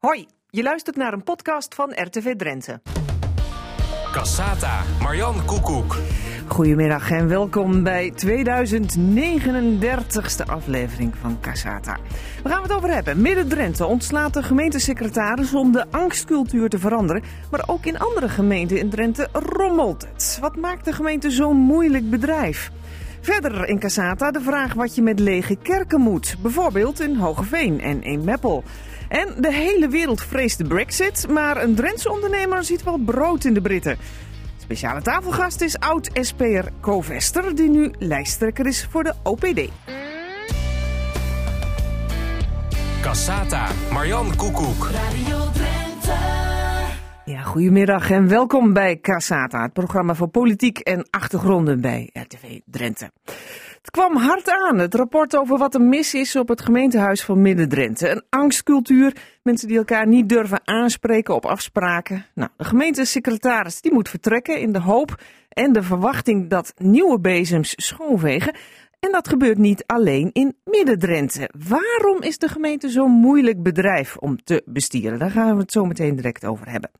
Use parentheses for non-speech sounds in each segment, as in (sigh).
Hoi, je luistert naar een podcast van RTV Drenthe. Cassata, Marjan Koekoek. Goedemiddag en welkom bij 2039ste aflevering van Cassata. We gaan het over hebben. Midden-Drenthe ontslaat de gemeentesecretaris om de angstcultuur te veranderen. Maar ook in andere gemeenten in Drenthe rommelt het. Wat maakt de gemeente zo'n moeilijk bedrijf? Verder in Cassata de vraag wat je met lege kerken moet. Bijvoorbeeld in Hogeveen en in Meppel. En de hele wereld vreest de brexit, maar een Drentse ondernemer ziet wel brood in de Britten. Speciale tafelgast is oud-SP'er Co Vester, die nu lijsttrekker is voor de OPD. Cassata, Marjan Koekoek. Ja, goedemiddag en welkom bij Cassata, het programma voor politiek en achtergronden bij RTV Drenthe. Het kwam hard aan, het rapport over wat er mis is op het gemeentehuis van Midden-Drenthe. Een angstcultuur, mensen die elkaar niet durven aanspreken op afspraken. Nou, de gemeentesecretaris die moet vertrekken in de hoop en de verwachting dat nieuwe bezems schoonvegen. En dat gebeurt niet alleen in Midden-Drenthe. Waarom is de gemeente zo'n moeilijk bedrijf om te bestieren? Daar gaan we het zo meteen direct over hebben.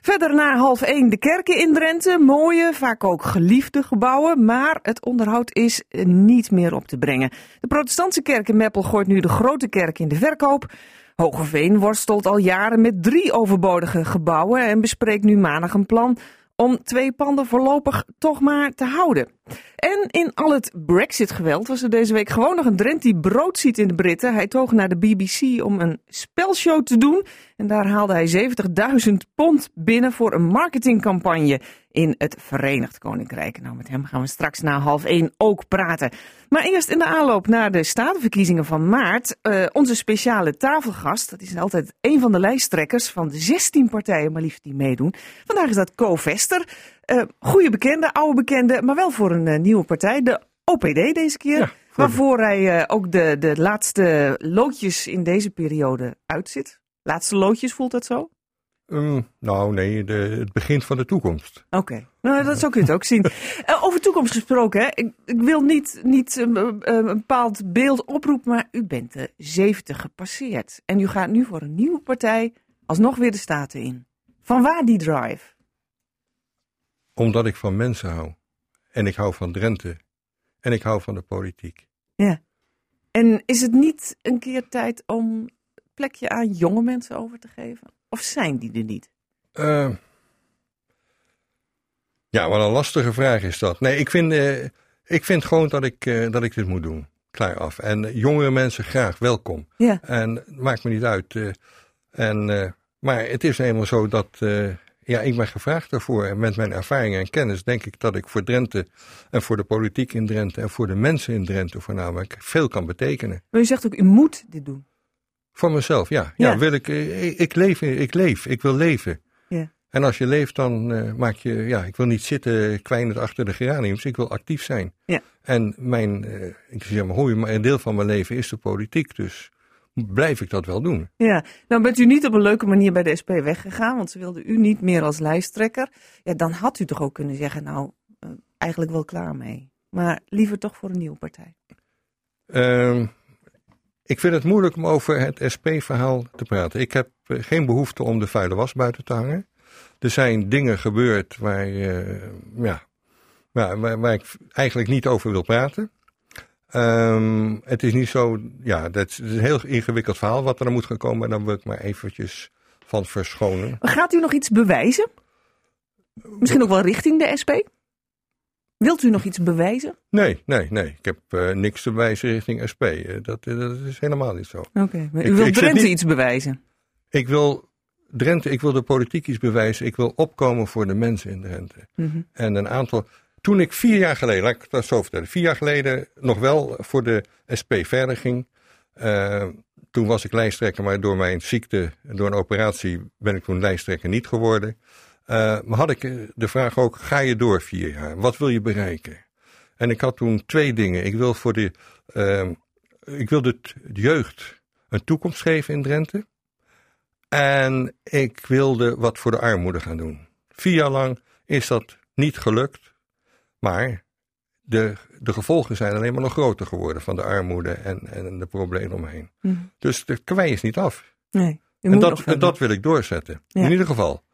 Verder na half één de kerken in Drenthe. Mooie, vaak ook geliefde gebouwen. Maar het onderhoud is niet meer op te brengen. De protestantse kerk in Meppel gooit nu de grote kerk in de verkoop. Hogeveen worstelt al jaren met drie overbodige gebouwen en bespreekt nu maandag een plan om twee panden voorlopig toch maar te houden. En in al het Brexit-geweld was er deze week gewoon nog een Drent die brood ziet in de Britten. Hij toog naar de BBC om een spelshow te doen. En daar haalde hij 70.000 pond binnen voor een marketingcampagne in het Verenigd Koninkrijk. Nou, met hem gaan we straks na half één ook praten. Maar eerst in de aanloop naar de statenverkiezingen van maart. Uh, onze speciale tafelgast, dat is altijd een van de lijsttrekkers van de 16 partijen maar liefst die meedoen. Vandaag is dat Co Vester. Uh, goede bekende, oude bekende, maar wel voor een uh, nieuwe partij. De OPD deze keer. Ja, waarvoor hij ook de, de laatste loodjes in deze periode uitzit. Laatste loodjes, voelt dat zo? Um, nou, nee, de, het begin van de toekomst. Oké, okay. nou, dat zo kun je het ook zien. Uh, (laughs) over toekomst gesproken, hè? Ik, ik wil niet, niet uh, uh, een bepaald beeld oproepen, maar u bent de 70 gepasseerd. En u gaat nu voor een nieuwe partij alsnog weer de Staten in. Van waar die drive? Omdat ik van mensen hou. En ik hou van Drenthe. En ik hou van de politiek. Ja. En is het niet een keer tijd om plekje aan jonge mensen over te geven? Of zijn die er niet? Uh, ja, wat een lastige vraag is dat. Nee, ik vind, uh, ik vind gewoon dat ik, uh, dat ik dit moet doen. Klaar af. En jongere mensen graag welkom. Ja. En maakt me niet uit. en, maar het is eenmaal zo dat ja, ik ben gevraagd daarvoor. En met mijn ervaring en kennis denk ik dat ik voor Drenthe en voor de politiek in Drenthe en voor de mensen in Drenthe voornamelijk veel kan betekenen. Maar u zegt ook, u moet dit doen. Voor mezelf, ja. Ja, ja wil ik, ik, ik, leef, ik leef, ik wil leven. Ja. En als je leeft, dan uh, maak je, ja, ik wil niet zitten kwijnend achter de geraniums, ik wil actief zijn. Ja. En mijn, uh, ik zeg maar, hoor, maar een deel van mijn leven is de politiek, dus blijf ik dat wel doen. Ja, nou bent u niet op een leuke manier bij de SP weggegaan, want ze wilden u niet meer als lijsttrekker. Ja, dan had u toch ook kunnen zeggen, nou, uh, eigenlijk wel klaar mee. Maar liever toch voor een nieuwe partij. Uh, ik vind het moeilijk om over het SP-verhaal te praten. Ik heb uh, geen behoefte om de vuile was buiten te hangen. Er zijn dingen gebeurd waar, uh, ja, waar, ik eigenlijk niet over wil praten. Um, het is niet zo, ja, dat is een heel ingewikkeld verhaal wat er moet gaan komen. En dan wil ik maar eventjes van verschonen. Gaat u nog iets bewijzen? Misschien ook wel richting de SP? Wilt u nog iets bewijzen? Nee, nee, nee. Ik heb uh, niks te bewijzen richting SP. Uh, dat, dat is helemaal niet zo. Oké, okay, u wilt Drenthe niet... iets bewijzen? Ik wil Drenthe, ik wil de politiek iets bewijzen. Ik wil opkomen voor de mensen in Drenthe. Mm -hmm. En een aantal... Toen ik vier jaar geleden, laat ik dat zo vertellen, vier jaar geleden nog wel voor de SP verder ging. Uh, toen was ik lijsttrekker, maar door mijn ziekte, door een operatie, ben ik toen lijsttrekker niet geworden. Uh, maar had ik de vraag ook, ga je door vier jaar? Wat wil je bereiken? En ik had toen twee dingen. Ik wil voor de, uh, ik wil de, jeugd een toekomst geven in Drenthe. En ik wilde wat voor de armoede gaan doen. Vier jaar lang is dat niet gelukt. Maar de, de gevolgen zijn alleen maar nog groter geworden van de armoede en, en de problemen omheen. Mm. Dus de kwij is niet af. Nee. En dat, en dat wil ik doorzetten. Ja. In ieder geval.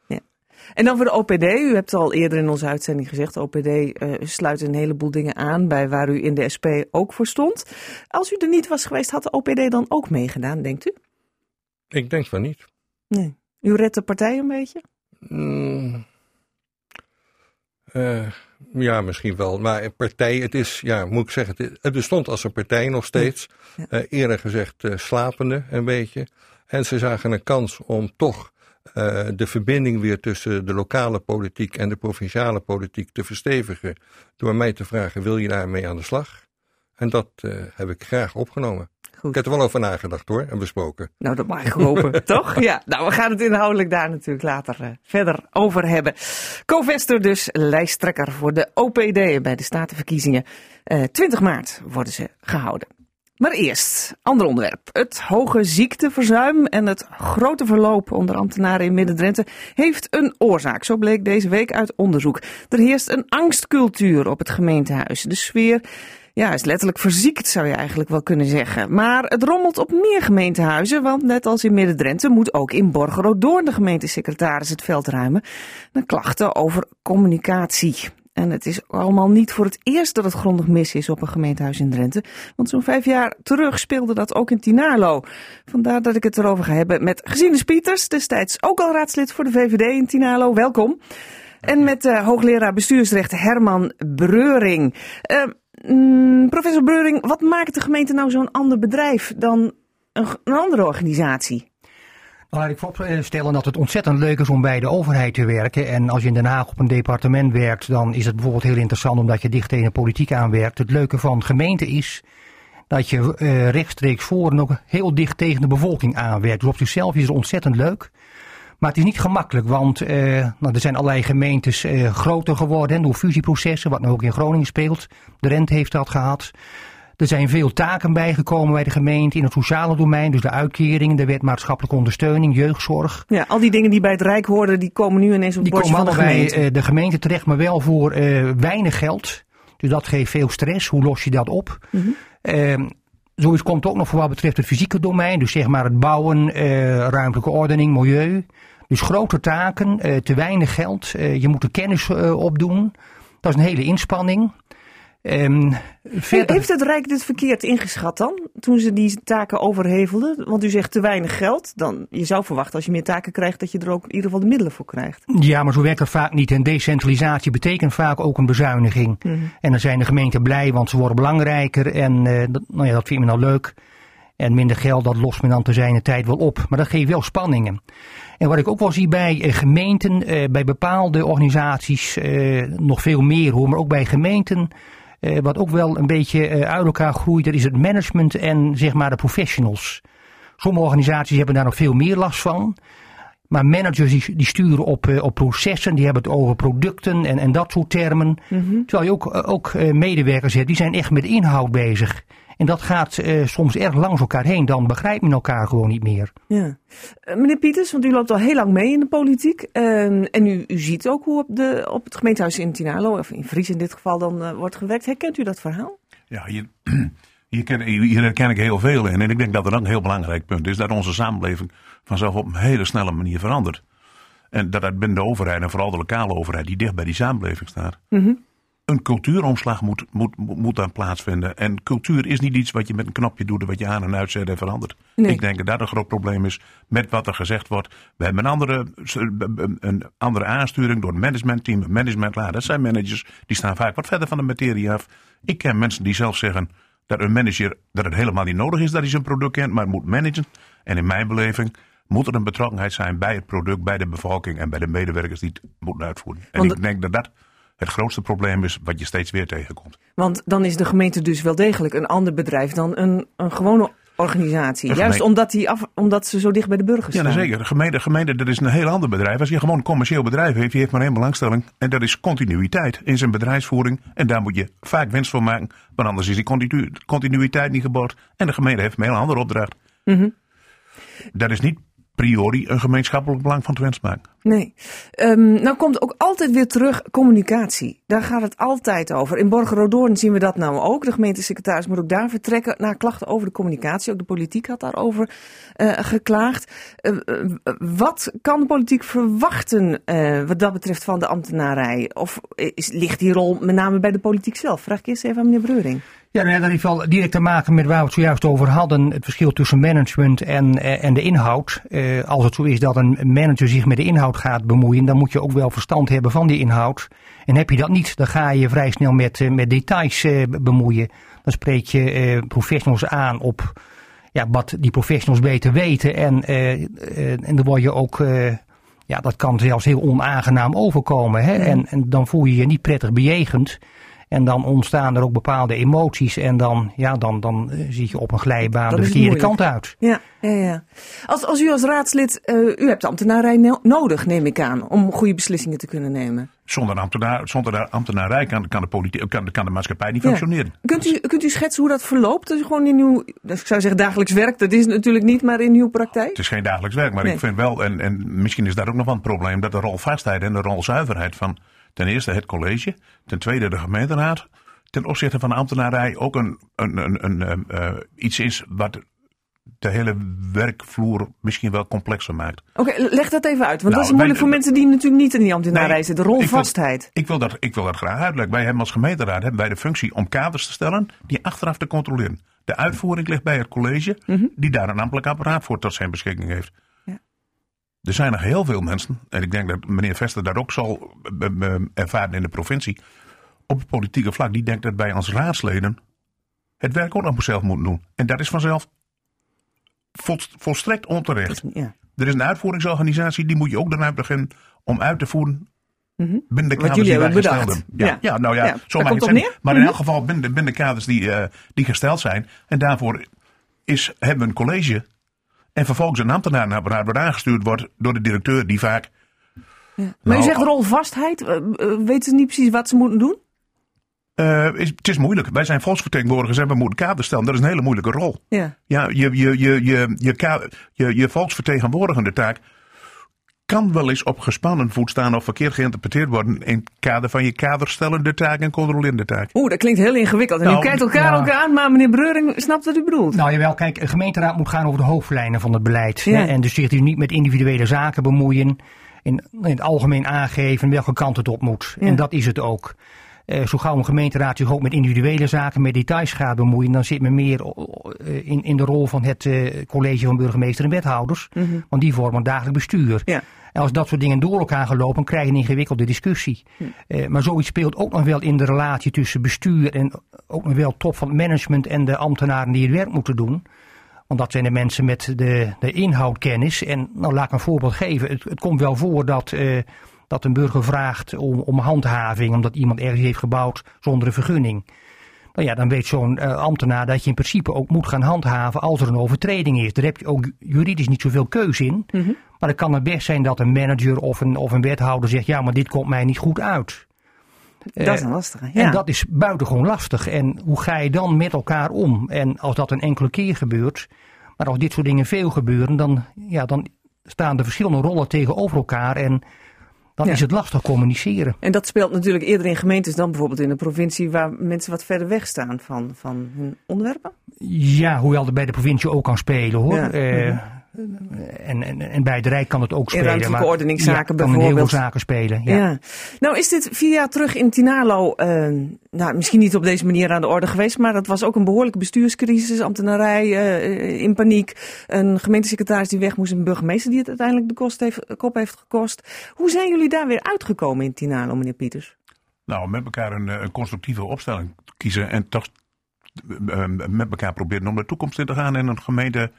En dan voor de OPD. U hebt al eerder in onze uitzending gezegd, de OPD eh, sluit een heleboel dingen aan bij waar u in de SP ook voor stond. Als u er niet was geweest, had de OPD dan ook meegedaan, denkt u? Ik denk van niet. Nee. U redt de partij een beetje? Mm. Eh, ja, misschien wel. Maar een partij, het is, ja, moet ik zeggen, het, bestond als een partij nog steeds. Ja. Eh, eerder gezegd slapende een beetje. En ze zagen een kans om toch eh, de verbinding weer tussen de lokale politiek en de provinciale politiek te verstevigen. Door mij te vragen, wil je daarmee aan de slag? En dat eh, heb ik graag opgenomen. Goed. Ik heb er wel over nagedacht hoor, en besproken. Nou, dat mag ik hopen, (laughs) toch? Ja, nou, we gaan het inhoudelijk daar natuurlijk later eh, verder over hebben. Co-Vester dus, lijsttrekker voor de OPD bij de Statenverkiezingen. Eh 20 maart worden ze gehouden. Maar eerst, ander onderwerp. Het hoge ziekteverzuim en het grote verloop onder ambtenaren in Midden-Drenthe heeft een oorzaak. Zo bleek deze week uit onderzoek. Er heerst een angstcultuur op het gemeentehuis. De sfeer ja, is letterlijk verziekt, zou je eigenlijk wel kunnen zeggen. Maar het rommelt op meer gemeentehuizen, want net als in Midden-Drenthe moet ook in Borgeroodoorn de gemeentesecretaris het veld ruimen. naar klachten over communicatie. En het is allemaal niet voor het eerst dat het grondig mis is op een gemeentehuis in Drenthe. Want zo'n vijf jaar terug speelde dat ook in Tinalo. Vandaar dat ik het erover ga hebben met Gesine Pieters, destijds ook al raadslid voor de VVD in Tinalo. Welkom. En met uh, hoogleraar bestuursrecht Herman Breuring. Uh, mm, professor Breuring, wat maakt de gemeente nou zo'n ander bedrijf dan een andere organisatie? Laat ik vooropstellen dat het ontzettend leuk is om bij de overheid te werken. En als je in Den Haag op een departement werkt, dan is het bijvoorbeeld heel interessant omdat je dicht tegen de politiek aanwerkt. Het leuke van gemeente is dat je uh, rechtstreeks voor en ook heel dicht tegen de bevolking aanwerkt. Dus op zichzelf is het ontzettend leuk. Maar het is niet gemakkelijk, want uh, nou, er zijn allerlei gemeentes uh, groter geworden door fusieprocessen, wat nu ook in Groningen speelt. De Rente heeft dat gehad. Er zijn veel taken bijgekomen bij de gemeente in het sociale domein, dus de uitkeringen, de wet maatschappelijke ondersteuning, jeugdzorg. Ja, al die dingen die bij het Rijk hoorden, die komen nu ineens op het bordje van de gemeente. Die komen bij de gemeente terecht, maar wel voor uh, weinig geld. Dus dat geeft veel stress. Hoe los je dat op? Mm -hmm. zoiets komt ook nog voor wat betreft het fysieke domein, dus zeg maar het bouwen, uh, ruimtelijke ordening, milieu. Dus grote taken, te weinig geld. Je moet de kennis opdoen. Dat is een hele inspanning. Um, verder... Heeft het Rijk dit verkeerd ingeschat dan, toen ze die taken overhevelden? Want u zegt te weinig geld. Dan, je zou verwachten als je meer taken krijgt, dat je er ook in ieder geval de middelen voor krijgt. Ja, maar zo werkt dat vaak niet. En decentralisatie betekent vaak ook een bezuiniging. Mm -hmm. En dan zijn de gemeenten blij, want ze worden belangrijker. En uh, dat, nou ja, dat vindt men nou leuk. En minder geld, dat lost men dan te zijn tijd wel op. Maar dat geeft wel spanningen. En wat ik ook wel zie bij uh, gemeenten, uh, bij bepaalde organisaties, nog veel meer hoor, maar ook bij gemeenten. Uh, wat ook wel een beetje uh, uit elkaar groeit, dat is het management en zeg maar de professionals. Sommige organisaties hebben daar nog veel meer last van. Maar managers die, die sturen op, uh, op processen, die hebben het over producten en, en dat soort termen. Mm -hmm. Terwijl je ook, ook medewerkers hebt, die zijn echt met inhoud bezig. En dat gaat uh, soms erg langs elkaar heen. Dan begrijpt men elkaar gewoon niet meer. Ja. Uh, meneer Pieters, want u loopt al heel lang mee in de politiek. Uh, en u, u ziet ook hoe op, de, op het gemeentehuis in Tinalo, of in Fries in dit geval, dan eh, wordt gewerkt. Herkent u dat verhaal? Ja, hier, (clears throat) hier, ken, hier herken ik heel veel in. En ik denk dat er ook een heel belangrijk punt is dat onze samenleving vanzelf op een hele snelle manier verandert. En dat het binnen de overheid en vooral de lokale overheid die dicht bij die samenleving staat. Mhm. -hmm een cultuuromslag moet, moet, moet dan plaatsvinden. En cultuur is niet iets wat je met een knopje doet, wat je aan en uitzet en verandert. Nee. Ik denk dat dat een groot probleem is met wat er gezegd wordt. We hebben een andere, een andere aansturing door het managementteam, managementlaar. Dat zijn managers, die staan vaak wat verder van de materie af. Ik ken mensen die zelf zeggen dat een manager, dat het helemaal niet nodig is dat hij zijn product kent, maar moet managen. En in mijn beleving moet er een betrokkenheid zijn bij het product, bij de bevolking en bij de medewerkers die het moeten uitvoeren. En Want ik denk dat dat het grootste probleem is wat je steeds weer tegenkomt. Want dan is de gemeente dus wel degelijk een ander bedrijf dan een, een gewone organisatie. Juist gemeente- omdat, die af, omdat ze zo dicht bij de burgers Ja, staan. nou zeker. De gemeente, gemeente, dat is een heel ander bedrijf. Als je gewoon een commercieel bedrijf heeft, die heeft maar één belangstelling. En dat is continuïteit in zijn bedrijfsvoering. En daar moet je vaak winst van maken. Want anders is die continu, continuïteit niet geborgd. En de gemeente heeft een heel andere opdracht. Mhm. Dat is niet priori een gemeenschappelijk belang van Twents maken. Nee. Um, nou komt ook altijd weer terug communicatie. Daar gaat het altijd over. In Borgeroodoorn zien we dat nou ook. De gemeentesecretaris moet ook daar vertrekken naar klachten over de communicatie. Ook de politiek had daarover uh, geklaagd. Uh, wat kan de politiek verwachten wat dat betreft van de ambtenarij? Of is, ligt die rol met name bij de politiek zelf? Vraag ik eerst even aan meneer Breuring. Ja, nou ja, dat heeft wel direct te maken met waar we het zojuist over hadden. Het verschil tussen management en, en de inhoud. Uh, als het zo is dat een manager zich met de inhoud gaat bemoeien, dan moet je ook wel verstand hebben van die inhoud. En heb je dat niet, dan ga je vrij snel met, met details uh, bemoeien. Dan spreek je uh, professionals aan op ja, wat die professionals beter weten. En, en dan word je ook, ja, dat kan zelfs heel onaangenaam overkomen. Hè? En, en dan voel je je niet prettig bejegend. En dan ontstaan er ook bepaalde emoties. En dan, ja, dan, dan uh, zie je op een glijbaan de verkeerde kant uit. Ja, ja, ja. Als, als u als raadslid, uh, u hebt de ambtenarij no nodig, neem ik aan, om goede beslissingen te kunnen nemen. Zonder, ambtenaar, zonder ambtenarij kan, kan, de politiek, kan, kan de maatschappij niet ja. functioneren. Kunt u, kunt u schetsen hoe dat verloopt? Dat is gewoon in uw, ik zou zeggen dagelijks werk, dat is het natuurlijk niet, maar in uw praktijk? Het is geen dagelijks werk, maar nee. ik vind wel, en, en misschien is daar ook nog wel een probleem, dat de rolvastheid en de rolzuiverheid van Ten eerste het college, ten tweede de gemeenteraad. Ten opzichte van de ambtenarij ook een, een, een, een uh, iets is wat de hele werkvloer misschien wel complexer maakt. Oké, okay, leg dat even uit. Want nou, dat is moeilijk wij, voor mensen die natuurlijk niet in die ambtenarij nee, zitten. De rolvastheid. Ik wil, ik wil, dat, ik wil dat graag uitleggen. Wij hebben als gemeenteraad hebben wij de functie om kaders te stellen die achteraf te controleren. De uitvoering ligt bij het college, -hmm. die daar een ambtelijk apparaat voor tot zijn beschikking heeft. Er zijn nog heel veel mensen, en ik denk dat meneer Vester dat ook zal ervaren in de provincie, op het politieke vlak, die denkt dat wij als raadsleden het werk ook nog zelf moeten doen. En dat is vanzelf volstrekt onterecht. Ja. Er is een uitvoeringsorganisatie, die moet je ook daarna beginnen om uit te voeren -hmm. binnen de kaders die wij gesteld hebben. Ja, ja. ja, nou ja, ja zo. Maar in mm -hmm. elk geval binnen de, binnen de kaders die, uh, die gesteld zijn. En daarvoor is, hebben we een college en vervolgens een ambtenaar naar wordt aangestuurd wordt door de directeur die vaak... Ja. Maar nou, u zegt rolvastheid. Uh, weten ze niet precies wat ze moeten doen? Uh, is, het is moeilijk. Wij zijn volksvertegenwoordigers en we moeten kaders stellen. Dat is een hele moeilijke rol. Ja. Ja, je, je, je, je, je, je, je volksvertegenwoordigende taak kan wel eens op gespannen voet staan of verkeerd geïnterpreteerd worden in het kader van je kaderstellende taak en controlerende taak. Oeh, dat klinkt heel ingewikkeld. En nou, u kijkt elkaar ja. ook aan, maar meneer Breuring snapt wat u bedoelt. Nou jawel, kijk, een gemeenteraad moet gaan over de hoofdlijnen van het beleid. Ja. Hè, en dus zich niet met individuele zaken bemoeien. In, in het algemeen aangeven welke kant het op moet. Ja. En dat is het ook. Uh, zo gauw een gemeenteraad zich ook met individuele zaken, met details gaat bemoeien, dan zit men meer uh, in, in de rol van het uh, college van burgemeester en wethouders. Mm -hmm. Want die vormen dagelijk bestuur. Ja. En als dat soort dingen door elkaar gaan lopen, krijg je een ingewikkelde discussie. Hm. Uh, maar zoiets speelt ook nog wel in de relatie tussen bestuur en ook nog wel top van het management en de ambtenaren die het werk moeten doen. Want dat zijn de mensen met de, de inhoudkennis. En nou, laat ik een voorbeeld geven. Het, het komt wel voor dat, uh, dat een burger vraagt om, om handhaving, omdat iemand ergens heeft gebouwd zonder een vergunning. Nou ja, dan weet zo'n uh, ambtenaar dat je in principe ook moet gaan handhaven als er een overtreding is. Daar heb je ook juridisch niet zoveel keuze in. Mm -hmm. Maar het kan het best zijn dat een manager of een, of een wethouder zegt: ja, maar dit komt mij niet goed uit. Dat is een lastige. Ja. En dat is buitengewoon lastig. En hoe ga je dan met elkaar om? En als dat een enkele keer gebeurt, maar als dit soort dingen veel gebeuren, dan, ja, dan staan de verschillende rollen tegenover elkaar. En dan ja. is het lastig communiceren. En dat speelt natuurlijk eerder in gemeentes dan bijvoorbeeld in een provincie waar mensen wat verder weg staan van, van hun onderwerpen? Ja, hoewel er bij de provincie ook kan spelen hoor. Ja. Uh, en, en, en bij het Rijk kan het ook spelen. In ruimtelijke maar, ordeningszaken ja, bijvoorbeeld. heel veel zaken spelen. Ja. ja. Nou is dit vier jaar terug in Tinalo, uh, nou, misschien niet op deze manier aan de orde geweest, maar dat was ook een behoorlijke bestuurscrisis, ambtenarij uh, in paniek, een gemeentesecretaris die weg moest, een burgemeester die het uiteindelijk de kost heeft, kop heeft gekost. Hoe zijn jullie daar weer uitgekomen in Tinalo, meneer Pieters? Nou, met elkaar een, een constructieve opstelling kiezen en toch uh, met elkaar proberen om de toekomst in te gaan en een gemeente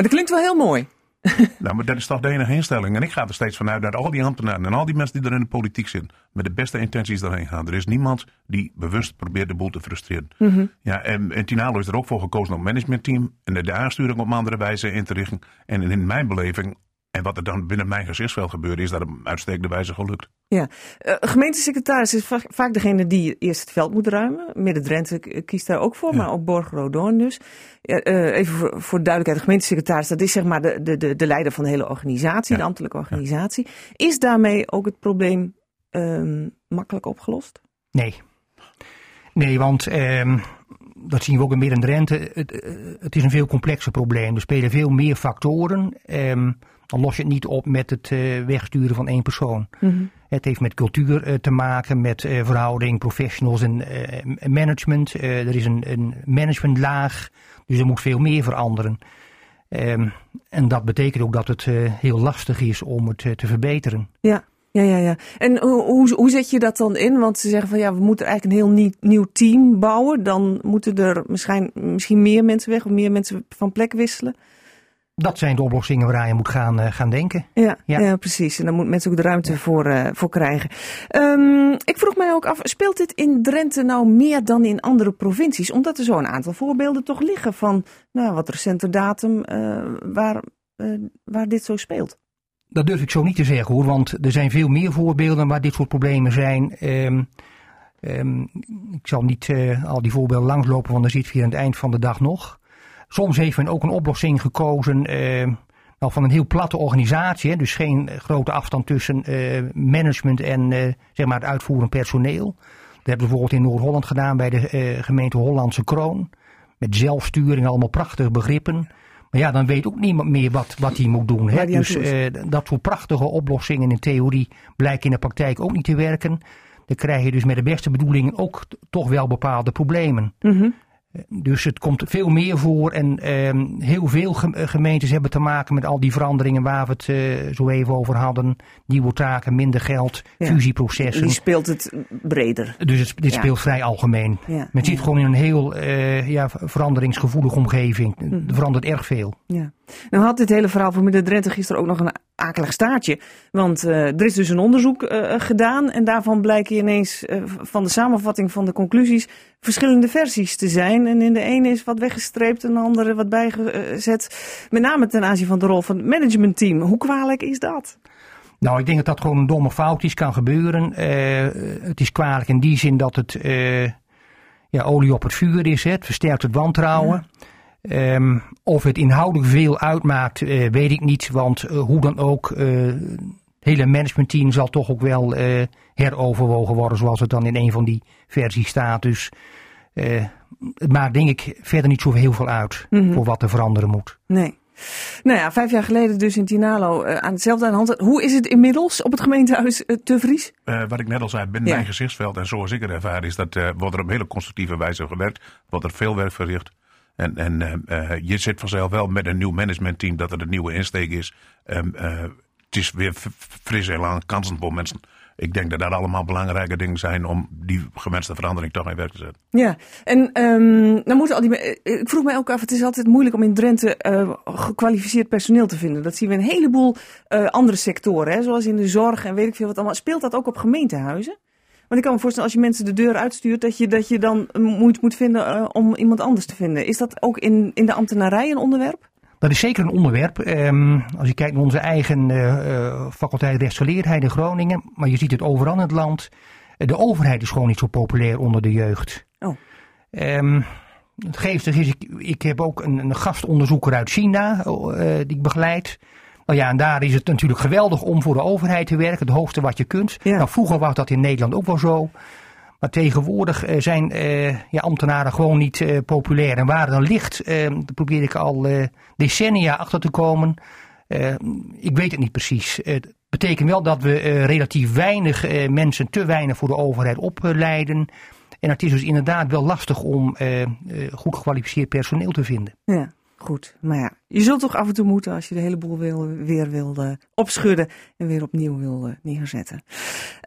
maar dat klinkt wel heel mooi. (laughs) nou, maar dat is toch de enige instelling. En ik ga er steeds vanuit dat al die ambtenaren en al die mensen die er in de politiek zitten, met de beste intenties daarheen gaan. Er is niemand die bewust probeert de boel te frustreren. Mm -hmm. Ja, en, en Tinalo is er ook voor gekozen om het managementteam en de, aansturing op andere wijze in te richten. En in mijn beleving En wat er dan binnen mijn gezichtsveld gebeurt, is dat het uitstekende wijze gelukt. Ja, uh, gemeentesecretaris is vaak degene die eerst het veld moet ruimen. Midden-Drenthe kiest daar ook voor, maar ook Borg-Rodoorn dus. Uh, even voor, voor, duidelijkheid, de gemeentesecretaris, dat is zeg maar de, de, de, leider van de hele organisatie, de ambtelijke organisatie. Is daarmee ook het probleem uh, makkelijk opgelost? Nee. Nee, want ehm, dat zien we ook in Midden-Drenthe. Het, het, is een veel complexer probleem. Er spelen veel meer factoren. Um, dan los je het niet op met het uh, wegsturen van één persoon. Mm -hmm. Het heeft met cultuur uh, te maken, met uh, verhouding professionals en management. er is een, een, managementlaag, dus er moet veel meer veranderen. Um, en dat betekent ook dat het heel lastig is om het te verbeteren. Ja. Ja, ja, ja. En hoe, hoe zet je dat dan in? Want ze zeggen van ja, we moeten eigenlijk een heel nieuw, nieuw team bouwen. Dan moeten er misschien, misschien meer mensen weg of meer mensen van plek wisselen dat zijn de oplossingen waar je moet gaan, uh, gaan denken. Ja, ja, ja. precies. En daar moeten mensen ook de ruimte voor, uh, voor krijgen. Um, ik vroeg mij ook af, speelt dit in Drenthe nou meer dan in andere provincies? Omdat er zo'n aantal voorbeelden toch liggen van nou, wat recenter datum uh, waar, waar dit zo speelt. Dat durf ik zo niet te zeggen hoor, want er zijn veel meer voorbeelden waar dit soort problemen zijn. Um, um, ik zal niet al die voorbeelden langslopen, want dan zit je aan het eind van de dag nog. Soms heeft men ook een oplossing gekozen eh, nou, van een heel platte organisatie. Hè, dus geen grote afstand tussen eh, management en eh, zeg maar het uitvoerend personeel. Dat hebben we bijvoorbeeld in Noord-Holland gedaan bij de gemeente Hollandse Kroon. Met zelfsturing, allemaal prachtige begrippen. Maar ja, dan weet ook niemand meer wat, wat hij moet doen. Hè? Dus dat soort prachtige oplossingen in theorie blijken in de praktijk ook niet te werken. Dan krijg je dus met de beste bedoelingen ook toch wel bepaalde problemen. Mm -hmm. Dus het komt veel meer voor en uh, heel veel gemeentes hebben te maken met al die veranderingen waar we het uh, zo even over hadden. Nieuwe taken, minder geld, ja. fusieprocessen. Die speelt het breder. Dus het, dit ja. speelt vrij algemeen. Ja. Men zit gewoon in een heel uh, ja, veranderingsgevoelige omgeving. Mm. Er verandert erg veel. Ja. Nou had dit hele verhaal van Midden Drenthe gisteren ook nog een akelig staartje. Want uh, er is dus een onderzoek uh, gedaan en daarvan blijken ineens uh, van de samenvatting van de conclusies verschillende versies te zijn. En in de ene is wat weggestreept en de andere wat bijgezet. Met name ten aanzien van de rol van het managementteam. Hoe kwalijk is dat? Nou, ik denk dat dat gewoon een domme fout is, kan gebeuren. het is kwalijk in die zin dat het ja, olie op het vuur is. Hè. Het versterkt het wantrouwen. Ja. Um, of het inhoudelijk veel uitmaakt, uh, weet ik niet. Want uh, hoe dan ook, uh, het hele managementteam zal toch ook wel heroverwogen worden, zoals het dan in een van die versies staat. Dus het maakt denk ik verder niet zo heel veel uit mm -hmm. voor wat er veranderen moet. Nee. Nou ja, vijf jaar geleden dus in Tinalo aan hetzelfde aan de hand. Hoe is het inmiddels op het gemeentehuis te Vries? wat ik net al zei, binnen ja. mijn gezichtsveld en zoals ik het ervaar, is dat wordt er op hele constructieve wijze gewerkt. Wordt er veel werk verricht. En, en uh, je zit vanzelf wel met een nieuw managementteam dat er een nieuwe insteek is. Um, uh, het is weer fris en lang kansen voor mensen. Ik denk dat dat allemaal belangrijke dingen zijn om die gewenste verandering toch in werk te zetten. Ja, en um, dan moeten al die. Ik vroeg mij ook af, het is altijd moeilijk om in Drenthe gekwalificeerd personeel te vinden. Dat zien we in een heleboel andere sectoren, hè, zoals in de zorg en weet ik veel wat allemaal. Speelt dat ook op gemeentehuizen? Want ik kan me voorstellen, als je mensen de deur uitstuurt, dat je, dat je dan moeite moet vinden uh, om iemand anders te vinden. Is dat ook in, in de ambtenarij een onderwerp? Dat is zeker een onderwerp. Um, als je kijkt naar onze eigen uh, faculteit rechtsgeleerdheid in Groningen, maar je ziet het overal in het land. De overheid is gewoon niet zo populair onder de jeugd. Oh. Um, het geestig is, ik, ik heb ook een, een gastonderzoeker uit China uh, die ik begeleid. Nou ja, en daar is het natuurlijk geweldig om voor de overheid te werken. Het hoogste wat je kunt. Ja. Nou, vroeger was dat in Nederland ook wel zo. Maar tegenwoordig uh, zijn uh, ja, ambtenaren gewoon niet uh, populair. En waar dan ligt, daar probeer ik al decennia achter te komen. ik weet het niet precies. Het betekent wel dat we relatief weinig mensen, te weinig voor de overheid opleiden. En het is dus inderdaad wel lastig om goed gekwalificeerd personeel te vinden. Ja. Goed, maar ja, je zult toch af en toe moeten als je de hele boel weer wil opschudden en weer opnieuw wil neerzetten.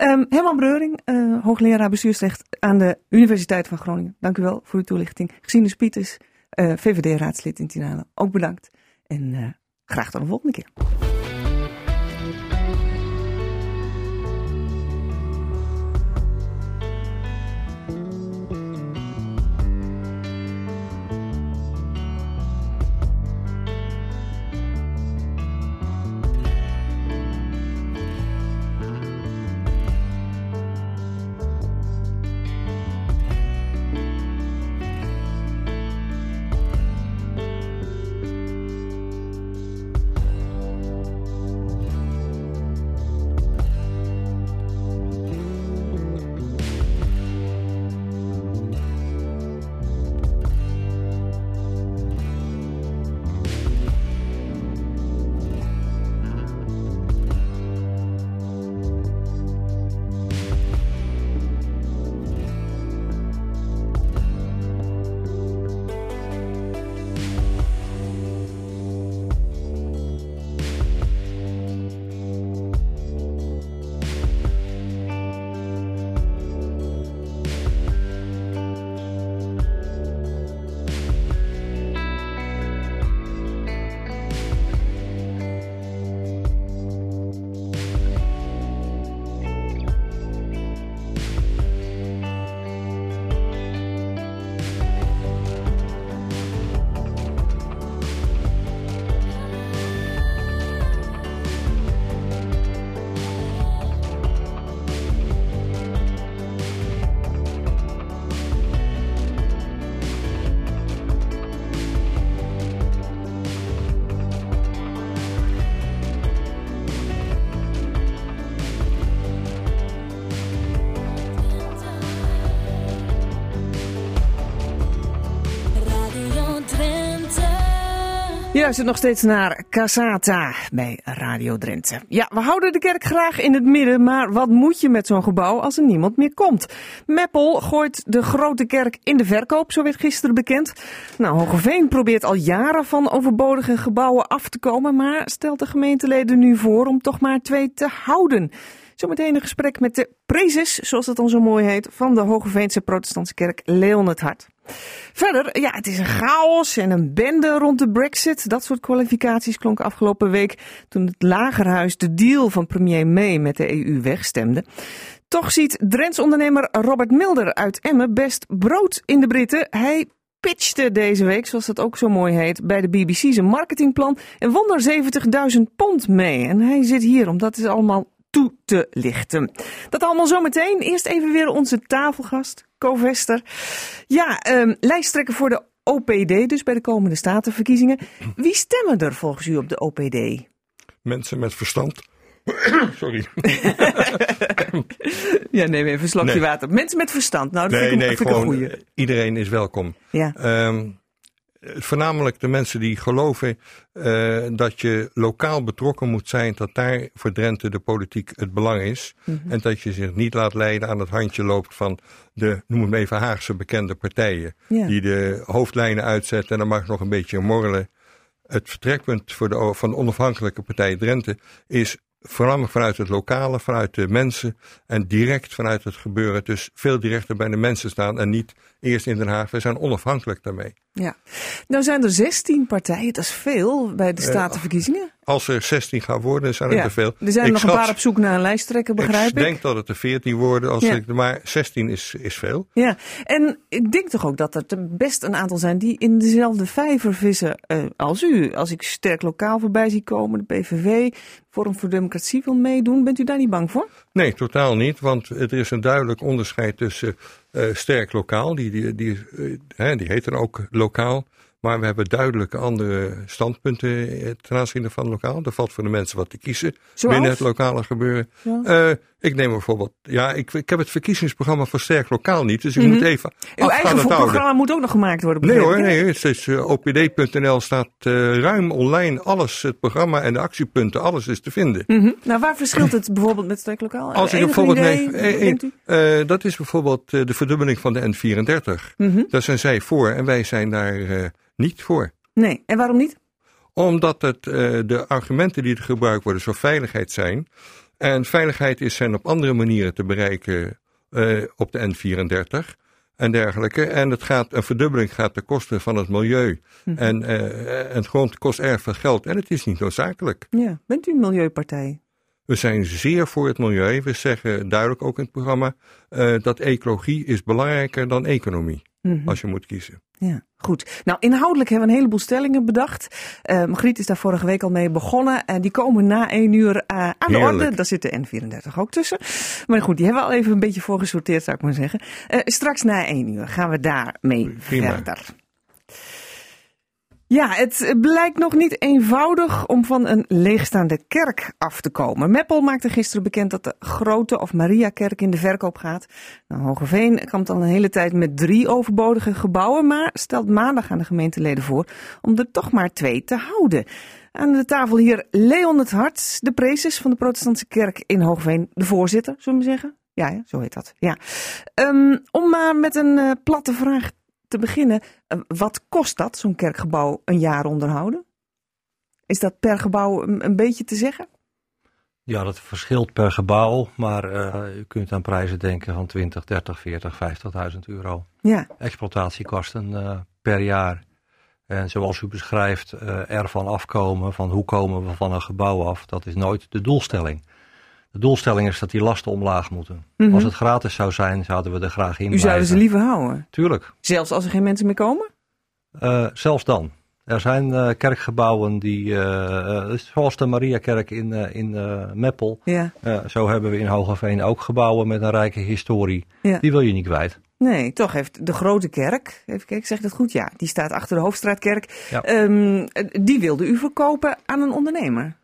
Um, Herman Breuring, uh, hoogleraar bestuursrecht aan de Universiteit van Groningen. Dank u wel voor uw toelichting. Gesine Pieters, VVD-raadslid in Tinalen, ook bedankt. En graag tot de volgende keer. Luistert nog steeds naar Casata bij Radio Drenthe. Ja, we houden de kerk graag in het midden, maar wat moet je met zo'n gebouw als er niemand meer komt? Meppel gooit de grote kerk in de verkoop, zo werd gisteren bekend. Nou, Hogeveen probeert al jaren van overbodige gebouwen af te komen, maar stelt de gemeenteleden nu voor om toch maar twee te houden. Zometeen een gesprek met de prezes, zoals het dan zo mooi heet, van de Hogeveense Protestantse Kerk Leon het Hart. Verder, ja, het is een chaos en een bende rond de Brexit. Dat soort kwalificaties klonken afgelopen week toen het Lagerhuis de deal van premier May met de EU wegstemde. Toch ziet Drents ondernemer Robert Milder uit Emmen best brood in de Britten. Hij pitchte deze week, zoals dat ook zo mooi heet, bij de BBC zijn marketingplan en won er 70.000 pond mee. En hij zit hier, omdat het allemaal toe te lichten. Dat allemaal zometeen. Eerst even weer onze tafelgast, Co-Vester. Ja, um, lijsttrekker voor de OPD, dus bij de komende statenverkiezingen. Wie stemmen er volgens u op de OPD? Mensen met verstand. (coughs) Sorry. (coughs) ja, neem even een slokje nee. water. Mensen met verstand. Nou, dat nee, vind ik, nee, vind ik gewoon, een goeie. Iedereen is welkom. Ja. Um, voornamelijk de mensen die geloven uh, dat je lokaal betrokken moet zijn, dat daar voor Drenthe de politiek het belang is. Mm -hmm. En dat je zich niet laat leiden aan het handje loopt van de, noem het even, Haagse bekende partijen. Ja. Die de hoofdlijnen uitzetten en dan mag nog een beetje morrelen. Het vertrekpunt voor de, van de onafhankelijke partij Drenthe is voornamelijk vanuit het lokale, vanuit de mensen en direct vanuit het gebeuren. Dus veel directer bij de mensen staan en niet eerst in Den Haag. We zijn onafhankelijk daarmee. Ja, nou zijn er 16 partijen, dat is veel bij de statenverkiezingen. Uh, als er 16 gaan worden, zijn er ja. te veel. Er zijn nog schat, een paar op zoek naar een lijsttrekker, begrijp ik. Ik denk dat het er 14 worden, als ja. ik, maar 16 is, is veel. Ja, en ik denk toch ook dat er best een aantal zijn die in dezelfde vijver vissen uh, als u. Als ik sterk lokaal voorbij zie komen, de PVV, Forum voor Democratie wil meedoen. Bent u daar niet bang voor? Nee, totaal niet. Want er is een duidelijk onderscheid tussen sterk lokaal, die, die, die, hè, die heet dan ook lokaal. Maar we hebben duidelijke andere standpunten ten aanzien van lokaal. Er valt voor de mensen wat te kiezen Zoals? binnen het lokale gebeuren. Ja. Ik neem bijvoorbeeld, ja, ik, ik heb het verkiezingsprogramma voor Sterk Lokaal niet, dus ik mm -hmm. moet even. Uw eigen programma moet ook nog gemaakt worden. Nee hoor, nee, het is uh, opd.nl staat uh, ruim online alles, het programma en de actiepunten, alles is te vinden. Mm -hmm. Nou, waar verschilt het bijvoorbeeld met Sterk Lokaal? Als ik bijvoorbeeld idee, nee, uh, dat is bijvoorbeeld de verdubbeling van de N34. Mm -hmm. Daar zijn zij voor en wij zijn daar niet voor. Nee, en waarom niet? Omdat het, de argumenten die er gebruikt worden voor veiligheid zijn. En veiligheid is zijn op andere manieren te bereiken uh, op de N34 en dergelijke. En het gaat, een verdubbeling gaat ten koste van het milieu. Hm. En, uh, en grond kost erg veel geld. En het is niet noodzakelijk. Ja, bent u een milieupartij? We zijn zeer voor het milieu. We zeggen duidelijk ook in het programma uh, dat ecologie is belangrijker dan economie. Mhm. Mm -hmm. Als je moet kiezen. Ja, goed. Nou, inhoudelijk hebben we een heleboel stellingen bedacht. Uh, Margriet is daar vorige week al mee begonnen. En uh, die komen na één uur uh, aan de orde. Daar zit de N34 ook tussen. Maar goed, die hebben we al even een beetje voorgesorteerd, zou ik maar zeggen. Straks na één uur gaan we daarmee verder. Ja, het blijkt nog niet eenvoudig om van een leegstaande kerk af te komen. Meppel maakte gisteren bekend dat de Grote of Mariakerk in de verkoop gaat. Nou, Hogeveen komt al een hele tijd met drie overbodige gebouwen, maar stelt maandag aan de gemeenteleden voor om er toch maar twee te houden. Aan de tafel hier Leon het Hart, de prezes van de protestantse kerk in Hoogveen, de voorzitter, zullen we zeggen? Ja, ja zo heet dat. Ja. Um, om maar met een uh, platte vraag te beginnen, uh, wat kost dat, zo'n kerkgebouw, een jaar onderhouden? Is dat per gebouw een, een beetje te zeggen? Ja, dat verschilt per gebouw, maar uh, u kunt aan prijzen denken van 20, 30, 40, 50.000 euro. Ja. Exploitatiekosten uh, per jaar. En zoals u beschrijft, uh, ervan afkomen, van hoe komen we van een gebouw af, dat is nooit de doelstelling. De doelstelling is dat die lasten omlaag moeten. Mhm. Als het gratis zou zijn, zouden we er graag in U zouden ze liever houden? Tuurlijk. Zelfs als er geen mensen meer komen? Uh, zelfs dan. Er zijn uh, kerkgebouwen die, uh, zoals de Mariakerk in, in Meppel. Ja. zo hebben we in Hogeveen ook gebouwen met een rijke historie. Ja. Die wil je niet kwijt. Nee, toch heeft de grote kerk, even kijken, zeg ik dat goed? Ja, die staat achter de Hoofdstraatkerk. Ja. Um, die wilde u verkopen aan een ondernemer?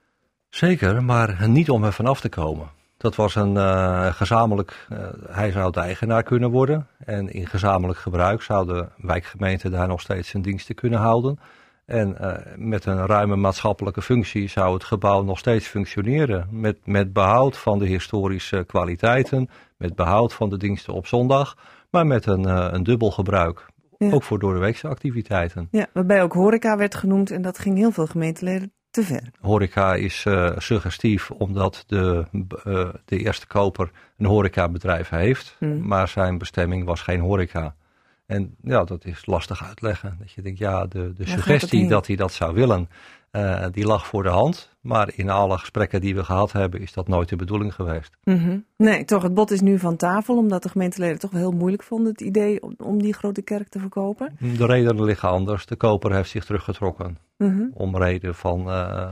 Zeker, maar niet om er vanaf te komen. Dat was een uh, gezamenlijk, uh, hij zou de eigenaar kunnen worden. En in gezamenlijk gebruik zou de wijkgemeente daar nog steeds zijn diensten kunnen houden. En uh, met een ruime maatschappelijke functie zou het gebouw nog steeds functioneren. Met, met behoud van de historische kwaliteiten, met behoud van de diensten op zondag, maar met een, een dubbel gebruik. Ja. Ook voor doordeweekse activiteiten. Ja, waarbij ook horeca werd genoemd en dat ging heel veel gemeenteleden te ver. Horeca is uh, suggestief omdat de, de eerste koper een horecabedrijf heeft, mm. maar zijn bestemming was geen horeca. En ja, dat is lastig uitleggen. Dat je denkt, ja, de, de suggestie dat hij dat zou willen, uh, die lag voor de hand. Maar in alle gesprekken die we gehad hebben, is dat nooit de bedoeling geweest. Mm -hmm. Nee, toch, het bod is nu van tafel, omdat de gemeenteleden toch wel heel moeilijk vonden het idee om, om die grote kerk te verkopen. De redenen liggen anders. De koper heeft zich teruggetrokken. Mm -hmm. Om reden van uh,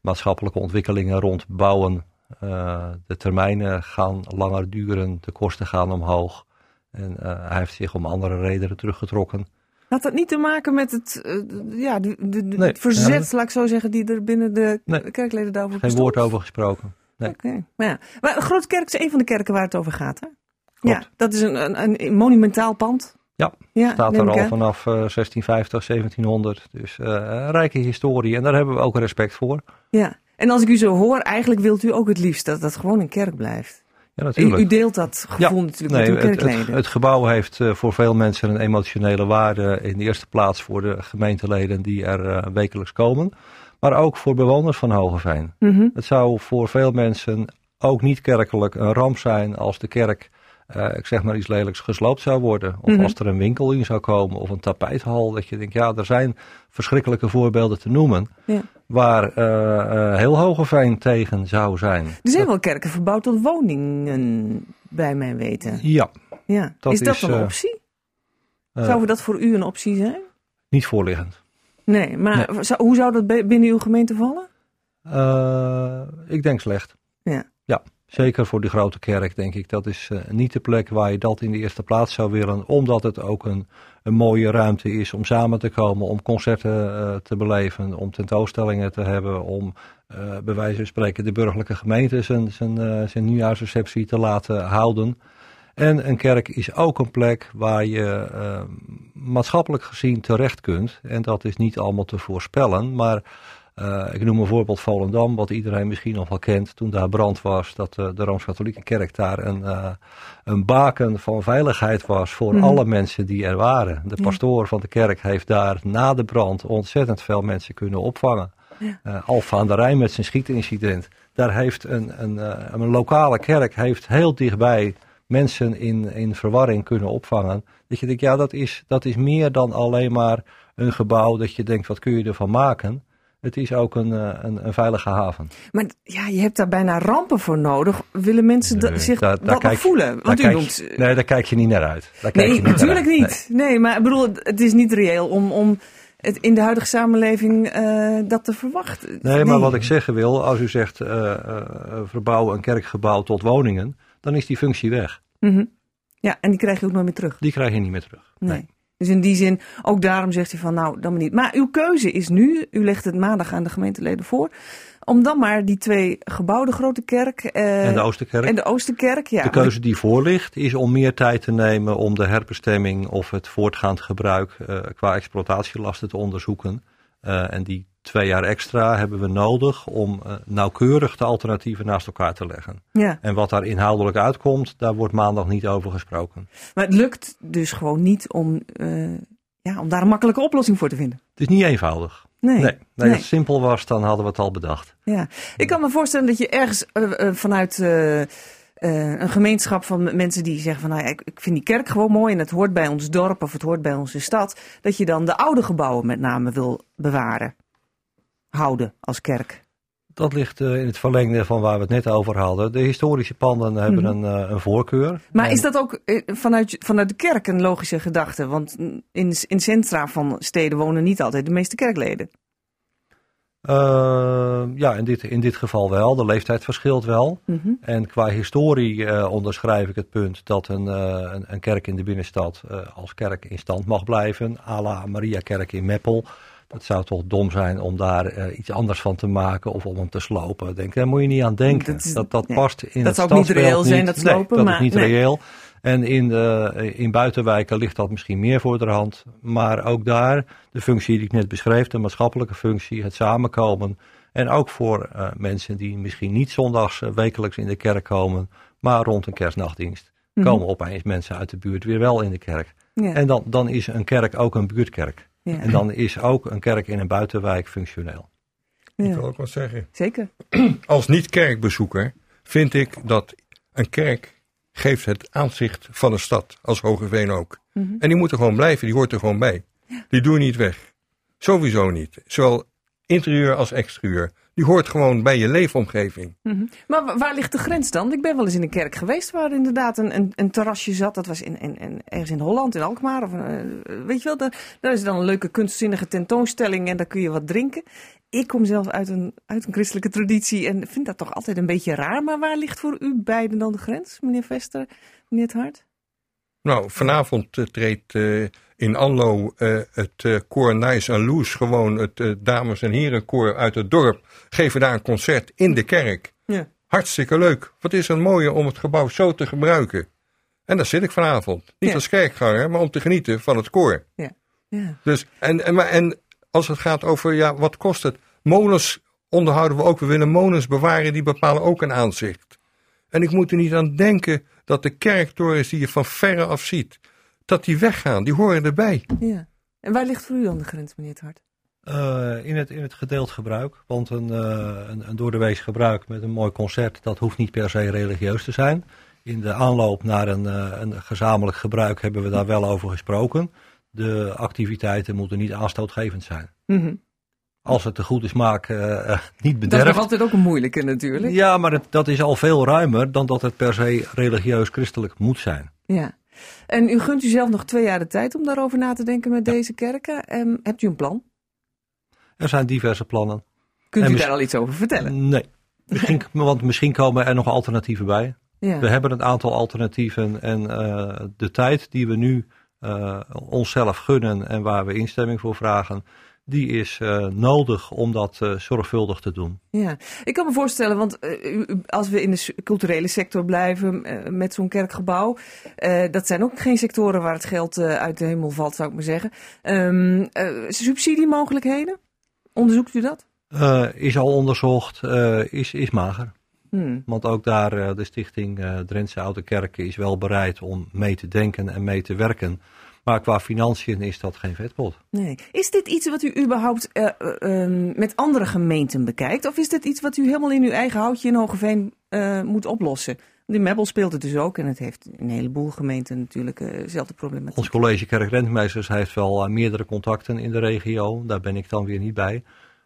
maatschappelijke ontwikkelingen rond bouwen. Uh, de termijnen gaan langer duren, de kosten gaan omhoog. En uh, hij heeft zich om andere redenen teruggetrokken. Had dat niet te maken met het, uh, ja, de, de, de nee, het verzet, ja, laat ik zo zeggen, die er binnen de nee, kerkleden daarover Geen woord over gesproken. Nee. Okay. Maar, ja. maar grote kerk is een van de kerken waar het over gaat, hè? Klopt. Ja, dat is een, een, een monumentaal pand. Ja, ja staat er al vanaf uh, 1650, 1700. Dus uh, een rijke historie en daar hebben we ook respect voor. Ja, en als ik u zo hoor, eigenlijk wilt u ook het liefst dat dat gewoon een kerk blijft. Ja, natuurlijk. U, u, deelt dat gevoel ja, natuurlijk nee, met uw kerkleden. Het, het, het, gebouw heeft uh, voor veel mensen een emotionele waarde. In de eerste plaats voor de gemeenteleden die er uh, wekelijks komen. Maar ook voor bewoners van Hogeveen. Mm -hmm. Het zou voor veel mensen ook niet kerkelijk een ramp zijn als de kerk, uh, ik zeg maar iets lelijks, gesloopt zou worden. Of Mhm. mm -hmm. als er een winkel in zou komen of een tapijthal. Dat je denkt, ja, er zijn verschrikkelijke voorbeelden te noemen. Ja. Waar uh, heel Hogeveen tegen zou zijn. Er zijn wel kerken verbouwd tot woningen, bij mijn weten. Ja. ja. Dat is dat is, een uh, optie? Zou dat voor u een optie zijn? Niet voorliggend. Nee, maar Nee. Zou, hoe zou dat binnen uw gemeente vallen? Ik denk slecht. Ja. Ja, zeker voor die grote kerk denk ik. Dat is uh, niet de plek waar je dat in de eerste plaats zou willen. Omdat het ook een, een mooie ruimte is om samen te komen. Om concerten uh, te beleven. Om tentoonstellingen te hebben. Om bij wijze van spreken de burgerlijke gemeente zijn, zijn, zijn nieuwjaarsreceptie te laten houden. En een kerk is ook een plek waar je maatschappelijk gezien terecht kunt. En dat is niet allemaal te voorspellen. Maar uh, ik noem een voorbeeld Volendam, wat iedereen misschien nog wel kent. Toen daar brand was, dat uh, de Rooms-Katholieke Kerk daar een, een baken van veiligheid was voor mm. alle mensen die er waren. De pastoor van de kerk heeft daar na de brand ontzettend veel mensen kunnen opvangen. Ja. Alfa aan de Rijn met zijn schietincident. Daar heeft een, een, een lokale kerk heeft heel dichtbij mensen in, in verwarring kunnen opvangen. Dat je denkt, ja, dat is, dat is meer dan alleen maar een gebouw dat je denkt, wat kun je ervan maken? Het is ook een, een, een veilige haven. Maar ja, je hebt daar bijna rampen voor nodig. Willen mensen nee, zich daar, voelen? Want u kijk, noemt... Nee, daar kijk je niet naar uit. Daar nee, kijk je niet natuurlijk naar niet. Nee. nee. maar ik bedoel, het is niet reëel om... om het in de huidige samenleving uh, dat te verwachten. Nee, nee, maar wat ik zeggen wil, als u zegt uh, uh, verbouwen een kerkgebouw tot woningen, dan is die functie weg. Mm -hmm. Ja, en die krijg je ook nooit meer terug. Die krijg je niet meer terug. Nee. nee. Dus in die zin, ook daarom zegt hij van nou, dan maar niet. Maar uw keuze is nu, u legt het maandag aan de gemeenteleden voor, om dan maar die twee gebouwde grote kerk uh, en de Oosterkerk. En de Oosterkerk, ja. De keuze die voor ligt is om meer tijd te nemen om de herbestemming of het voortgaand gebruik uh, qua exploitatielasten te onderzoeken. Uh, en die twee jaar extra hebben we nodig om uh, nauwkeurig de alternatieven naast elkaar te leggen. Ja. En wat daar inhoudelijk uitkomt, daar wordt maandag niet over gesproken. Maar het lukt dus gewoon niet om, uh, ja, om daar een makkelijke oplossing voor te vinden. Het is niet eenvoudig. Nee. Nee, nee, het simpel was, dan hadden we het al bedacht. Ja. Ik kan me voorstellen dat je ergens uh, vanuit een gemeenschap van mensen die zeggen van nou ja, ik, ik vind die kerk gewoon mooi en het hoort bij ons dorp of het hoort bij onze stad, dat je dan de oude gebouwen met name wil bewaren houden als kerk? Dat ligt uh, in het verlengde van waar we het net over hadden. De historische panden hebben Mhm. mm -hmm. een, uh, een, voorkeur. Maar en... is dat ook uh, vanuit, vanuit de kerk een logische gedachte? Want in, in centra van steden wonen niet altijd de meeste kerkleden. Ja, in dit, in dit geval wel. De leeftijd verschilt wel. Mm -hmm. En qua historie onderschrijf ik het punt dat een, een, een, kerk in de binnenstad als kerk in stand mag blijven. A la Mariakerk in Meppel. Het zou toch dom zijn om daar uh, iets anders van te maken of om hem te slopen. Denk, daar moet je niet aan denken. Dat, is, dat, past in dat het zou ook niet reëel zijn, dat slopen. Nee, dat maar, is niet nee. reëel. En in, de, in buitenwijken ligt dat misschien meer voor de hand. Maar ook daar, de functie die ik net beschreef, de maatschappelijke functie, het samenkomen. En ook voor uh, mensen die misschien niet zondags uh, wekelijks in de kerk komen, maar rond een kerstnachtdienst. Mhm. Komen opeens mensen uit de buurt weer wel in de kerk. Ja. En dan, dan is een kerk ook een buurtkerk. Ja. En dan is ook een kerk in een buitenwijk functioneel. Ik Ja. wil ook wat zeggen. Zeker. (clears throat) Als niet-kerkbezoeker vind ik dat een kerk geeft het aanzicht van een stad, als Hogeveen ook. Mhm. En die moet er gewoon blijven, die hoort er gewoon bij. Die doe je niet weg. Sowieso niet. Zowel interieur als exterieur. Die hoort gewoon bij je leefomgeving. Mhm. Maar wa- waar ligt de grens dan? Ik ben wel eens in een kerk geweest waar inderdaad een, een, een terrasje zat. Dat was in, in, in, ergens in Holland, in Alkmaar. Of, eh, weet je wel, daar, daar is dan een leuke kunstzinnige tentoonstelling en daar kun je wat drinken. Ik kom zelf uit een, uit een christelijke traditie en vind dat toch altijd een beetje raar. Maar waar ligt voor u beiden dan de grens, meneer Vester, meneer Het Hart? Nou, vanavond eh, treedt eh, in Anlo eh, het eh, koor Nice and Loose, gewoon het eh, dames- en herenkoor uit het dorp, geven daar een concert in de kerk. Ja. Hartstikke leuk. Wat is er mooier om het gebouw zo te gebruiken. En daar zit ik vanavond. Niet Ja. als kerkganger, maar om te genieten van het koor. Ja. Dus, en, en, maar, en als het gaat over, ja, wat kost het? Molens onderhouden we ook. We willen molens bewaren, die bepalen ook een aanzicht. En ik moet er niet aan denken dat de kerktorens die je van verre af ziet, dat die weggaan. Die horen erbij. ja. En waar ligt voor u dan de grens, meneer Hart? Eh, in, het, in het gedeeld gebruik. Want een, eh een, een door de wees gebruik met een mooi concert, dat hoeft niet per se religieus te zijn. In de aanloop naar een, eh, een gezamenlijk gebruik hebben we daar wel over gesproken. De activiteiten moeten niet aanstootgevend zijn. Mhm. Als het de goede smaak niet Dat is bederft. nog altijd ook een moeilijke natuurlijk. Ja, maar het, dat is al veel ruimer dan dat het per se religieus-christelijk moet zijn. Ja. En u gunt u zelf nog twee jaar de tijd om daarover na te denken met deze kerken. Ehm, hebt u een plan? Er zijn diverse plannen. Kunt En u daar al iets over vertellen? Nee. (laughs) Misschien, want misschien komen er nog alternatieven bij. Ja. We hebben een aantal alternatieven en eh, de tijd die we nu eh, onszelf gunnen en waar we instemming voor vragen, die is eh, nodig om dat eh, zorgvuldig te doen. Ja, ik kan me voorstellen, want eh, als we in de culturele sector blijven met zo'n kerkgebouw, dat zijn ook geen sectoren waar het geld uit de hemel valt, zou ik maar zeggen. Ehm, eh, subsidiemogelijkheden? Onderzoekt u dat? Is al onderzocht, is, is mager. Hmm. Want ook daar, de stichting Drentse Oude Kerken is wel bereid om mee te denken en mee te werken. Maar qua financiën is dat geen vetpot. Nee. Is dit iets wat u überhaupt eh, eh, ehm, met andere gemeenten bekijkt? Of is dit iets wat u helemaal in uw eigen houtje in Hogeveen eh, moet oplossen? In Meppel speelt het dus ook en het heeft een heleboel gemeenten natuurlijk dezelfde problematiek. Ons college kerkrentmeesters heeft wel meerdere contacten in de regio. Daar ben ik dan weer niet bij.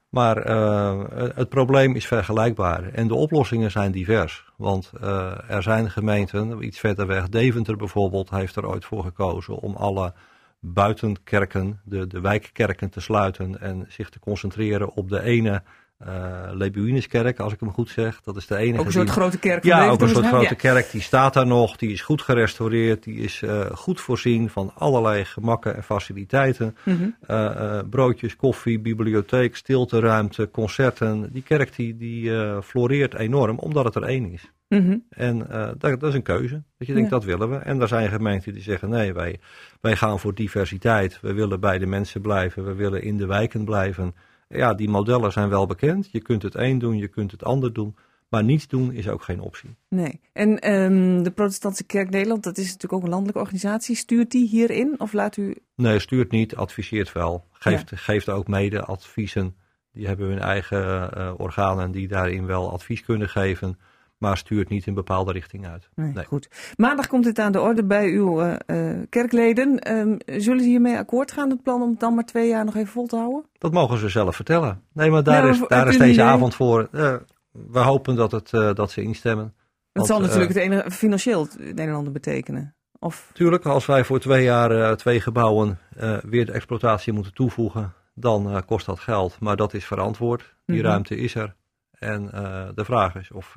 Maar eh, het probleem is vergelijkbaar en de oplossingen zijn divers. Want eh, er zijn gemeenten, iets verder weg, Deventer bijvoorbeeld, heeft er ooit voor gekozen om alle buitenkerken, de, de wijkkerken te sluiten en zich te concentreren op de ene eh Lebuinuskerk, als ik hem goed zeg. Dat is de enige Ook een soort die- grote kerk van ja, ook een soort grote kerk. Die staat daar nog. Die is goed gerestaureerd. Die is eh, goed voorzien van allerlei gemakken en faciliteiten. Mhm. Eh, broodjes, koffie, bibliotheek, stilteruimte, concerten. Die kerk die, die floreert enorm omdat het er één is. Mhm. En dat, dat is een keuze. Dat je denkt, Ja. dat willen we. En er zijn gemeenten die zeggen, nee, wij, wij gaan voor diversiteit. We willen bij de mensen blijven. We willen in de wijken blijven. Ja, die modellen zijn wel bekend. Je kunt het een doen, je kunt het ander doen. Maar niets doen is ook geen optie. Nee. En ehm, de Protestantse Kerk Nederland, dat is natuurlijk ook een landelijke organisatie. Stuurt die hierin of laat u... Nee, stuurt niet, adviseert wel. Geeft, geeft ook mede adviezen. Die hebben hun eigen eh, organen die daarin wel advies kunnen geven. Maar stuurt niet in bepaalde richting uit. Nee, Nee. goed. Maandag komt het aan de orde bij uw eh, eh, kerkleden. Ehm, zullen ze hiermee akkoord gaan, het plan om het dan maar twee jaar nog even vol te houden? Dat mogen ze zelf vertellen. Nee, maar daar Ja, is, daar is deze avond voor. Eh, we hopen dat, het, dat ze instemmen. Dat zal natuurlijk het enige financieel het een en ander betekenen. Of, Tuurlijk, als wij voor twee jaar twee gebouwen weer de exploitatie moeten toevoegen, dan kost dat geld. Maar dat is verantwoord. Die Mhm. ruimte is er. En de vraag is of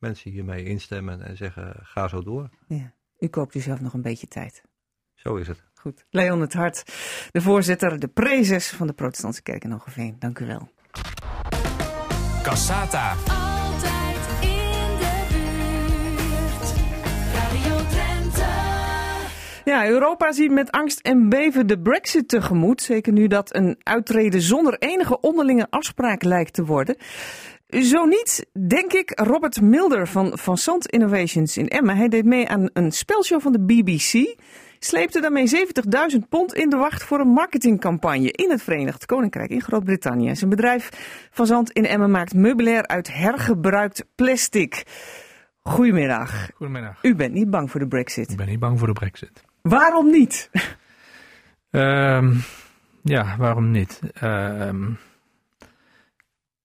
mensen hiermee instemmen en zeggen: ga zo door. ja, u koopt u zelf nog een beetje tijd. Zo is het. Goed. Leon het Hart, de voorzitter, de prezes van de Protestantse Kerk in Hogeveen. Dank u wel. Cassata. Altijd in de buurt. Radio Drenthe. Ja, Europa ziet met angst en beven de brexit tegemoet. Zeker nu dat een uittreden zonder enige onderlinge afspraak lijkt te worden. Zo niet, denk ik, Robert Milder van Van Sant Innovations in Emmen. Hij deed mee aan een spelshow van de BBC. Sleepte daarmee 70.000 pond in de wacht voor een marketingcampagne in het Verenigd Koninkrijk in Groot-Brittannië. Zijn bedrijf Van Zand in Emmen maakt meubilair uit hergebruikt plastic. Goedemiddag. Goedemiddag. U bent niet bang voor de brexit? Ik ben niet bang voor de brexit. Waarom niet? Um, ja, waarom niet? Um,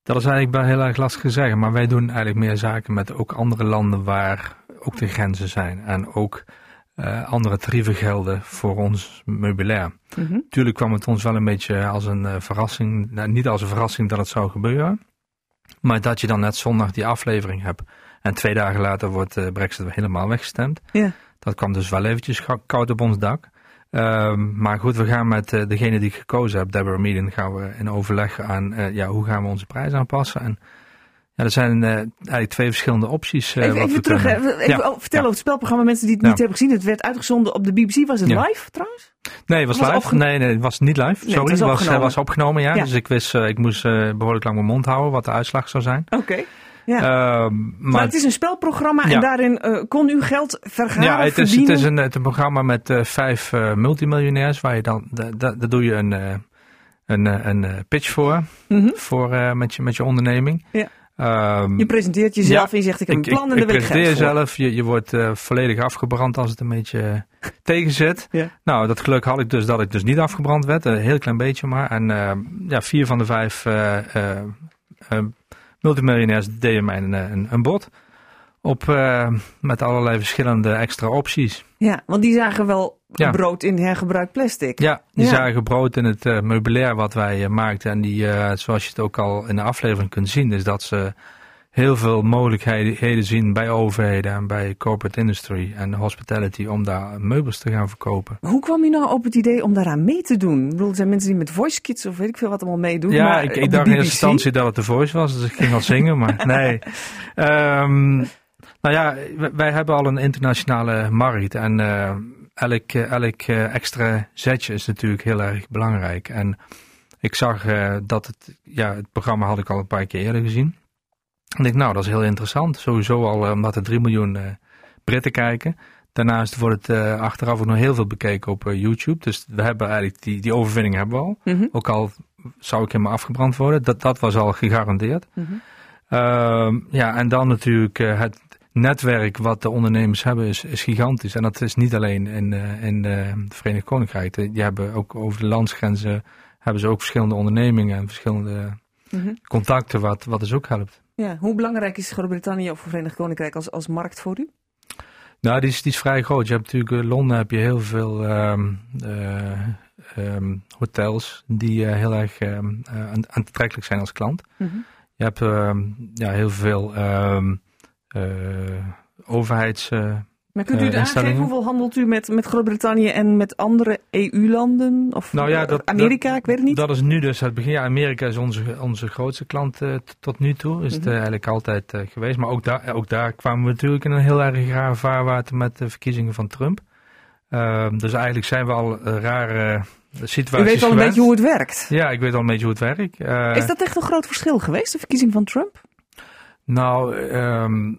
dat is eigenlijk wel heel erg lastig te zeggen. Maar wij doen eigenlijk meer zaken met ook andere landen waar ook de grenzen zijn. En ook uh, andere tarieven gelden voor ons meubilair. Mm -hmm. Tuurlijk kwam het ons wel een beetje als een uh, verrassing. Nou, niet als een verrassing dat het zou gebeuren. Maar dat je dan net zondag die aflevering hebt. En twee dagen later wordt de brexit helemaal weggestemd. Dat kwam dus wel eventjes koud op ons dak. Uh, maar goed, we gaan met uh, degene die ik gekozen heb, Deborah Meaden, gaan we in overleg aan uh, ja, hoe gaan we onze prijs aanpassen. En ja, er zijn uh, eigenlijk twee verschillende opties. even even terug, kunnen. hè. even Ja. vertellen over het spelprogramma. Mensen die het niet hebben gezien. Het werd uitgezonden op de BBC. Was het live trouwens? Nee, het was, Was live. Nee, nee, het was niet live. Sorry, was het was, opgenomen. was opgenomen. Ja. Ja. Dus ik wist, eh, ik moest eh, behoorlijk lang mijn mond houden wat de uitslag zou zijn. Oké. Ja. Ehm, maar, maar het is een spelprogramma en Ja. daarin eh, kon u geld vergaren, ja, het is, het is een, het is een programma met eh, vijf eh, multimiljonairs. Waar je dan, da- da- daar doe je een, een, een pitch voor, Mhm. voor met, je, met je onderneming. Ja. Ehm, Je presenteert jezelf Ja. en je zegt ik heb een plan en ik wil ik presenteer jezelf. Je, je wordt volledig afgebrand als het een beetje tegenzit. Ja. Nou, dat geluk had ik dus dat ik dus niet afgebrand werd. Een heel klein beetje maar. En ja, vier van de vijf multimiljonairs deden mij een, eh, een, een bod. Op, eh, met allerlei verschillende extra opties. Ja, want die zagen wel Ja. brood in hergebruikt plastic. Ja, die Ja. zagen brood in het eh, meubilair wat wij maakten. En die, zoals je het ook al in de aflevering kunt zien, is dat ze heel veel mogelijkheden zien bij overheden en bij corporate industry en hospitality om daar meubels te gaan verkopen. Hoe kwam u nou op het idee om daaraan mee te doen? Ik bedoel, er zijn mensen die met voice kits of weet ik veel wat allemaal meedoen. Ja, maar ik, op ik dacht in eerste instantie dat het de Voice was, dus ik ging al zingen, maar (laughs) nee. Ehm, nou ja, wij hebben al een internationale markt en eh, elk, eh, elk eh, extra zetje is natuurlijk heel erg belangrijk. En ik zag eh, dat het, ja, het programma had ik al een paar keer eerder gezien. En ik nou, dat is heel interessant. Sowieso al eh, omdat er 3 miljoen eh, Britten kijken. Daarnaast wordt het eh, achteraf ook nog heel veel bekeken op YouTube. Dus we hebben eigenlijk die, die overwinning hebben we al. Mhm, Ook al zou ik helemaal afgebrand worden. Dat, dat was al gegarandeerd. mhm. Ehm, ja, en dan natuurlijk het netwerk wat de ondernemers hebben is, is gigantisch. En dat is niet alleen in, in het Verenigd Koninkrijk. Die hebben ook over de landsgrenzen hebben ze ook verschillende ondernemingen en verschillende Mhm. contacten, wat, wat dus ook helpt. Ja, hoe belangrijk is Groot-Brittannië of Verenigd Koninkrijk als, als markt voor u? Nou, die is, die is vrij groot. Je hebt natuurlijk in Londen heb je heel veel ehm, eh, ehm, hotels die eh, heel erg ehm, eh, aant- aantrekkelijk zijn als klant. Mhm. Je hebt ja, heel veel eh, overheids... Maar kunt u Eh, aangeven hoeveel handelt u met, met Groot-Brittannië en met andere EU-landen? Of Nou ja, eh, dat- Amerika, ik weet het niet. Dat is nu dus het begin. Ja, Amerika is onze, onze grootste klant eh, tot nu toe. Is het Mhm. eigenlijk altijd geweest. Maar ook daar, ook daar kwamen we natuurlijk in een heel erg raar vaarwater met de verkiezingen van Trump. Ehm, dus eigenlijk zijn we al rare situaties u weet wel een beetje hoe het werkt. Ja, ik weet al een beetje hoe het werkt. Is dat echt een groot verschil geweest, de verkiezing van Trump? Nou, ehm,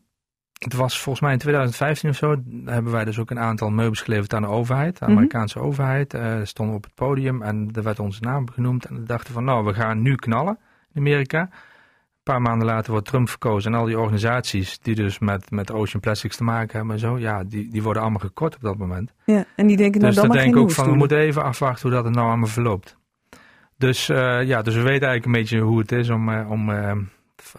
het was volgens mij in 2015 of zo. Hebben wij dus ook een aantal meubels geleverd aan de overheid, de Mhm. Amerikaanse overheid. Eh stonden we op het podium en er werd onze naam genoemd. En we dachten van, nou, we gaan nu knallen in Amerika. Een paar maanden later wordt Trump verkozen. En al die organisaties die dus met, met Ocean Plastics te maken hebben en zo, ja, die, die worden allemaal gekort op dat moment. Ja, en die denken nou dus dan dan denk ik ook van, we moeten even afwachten hoe dat het nou allemaal verloopt. Dus eh, ja, dus we weten eigenlijk een beetje hoe het is om, eh, om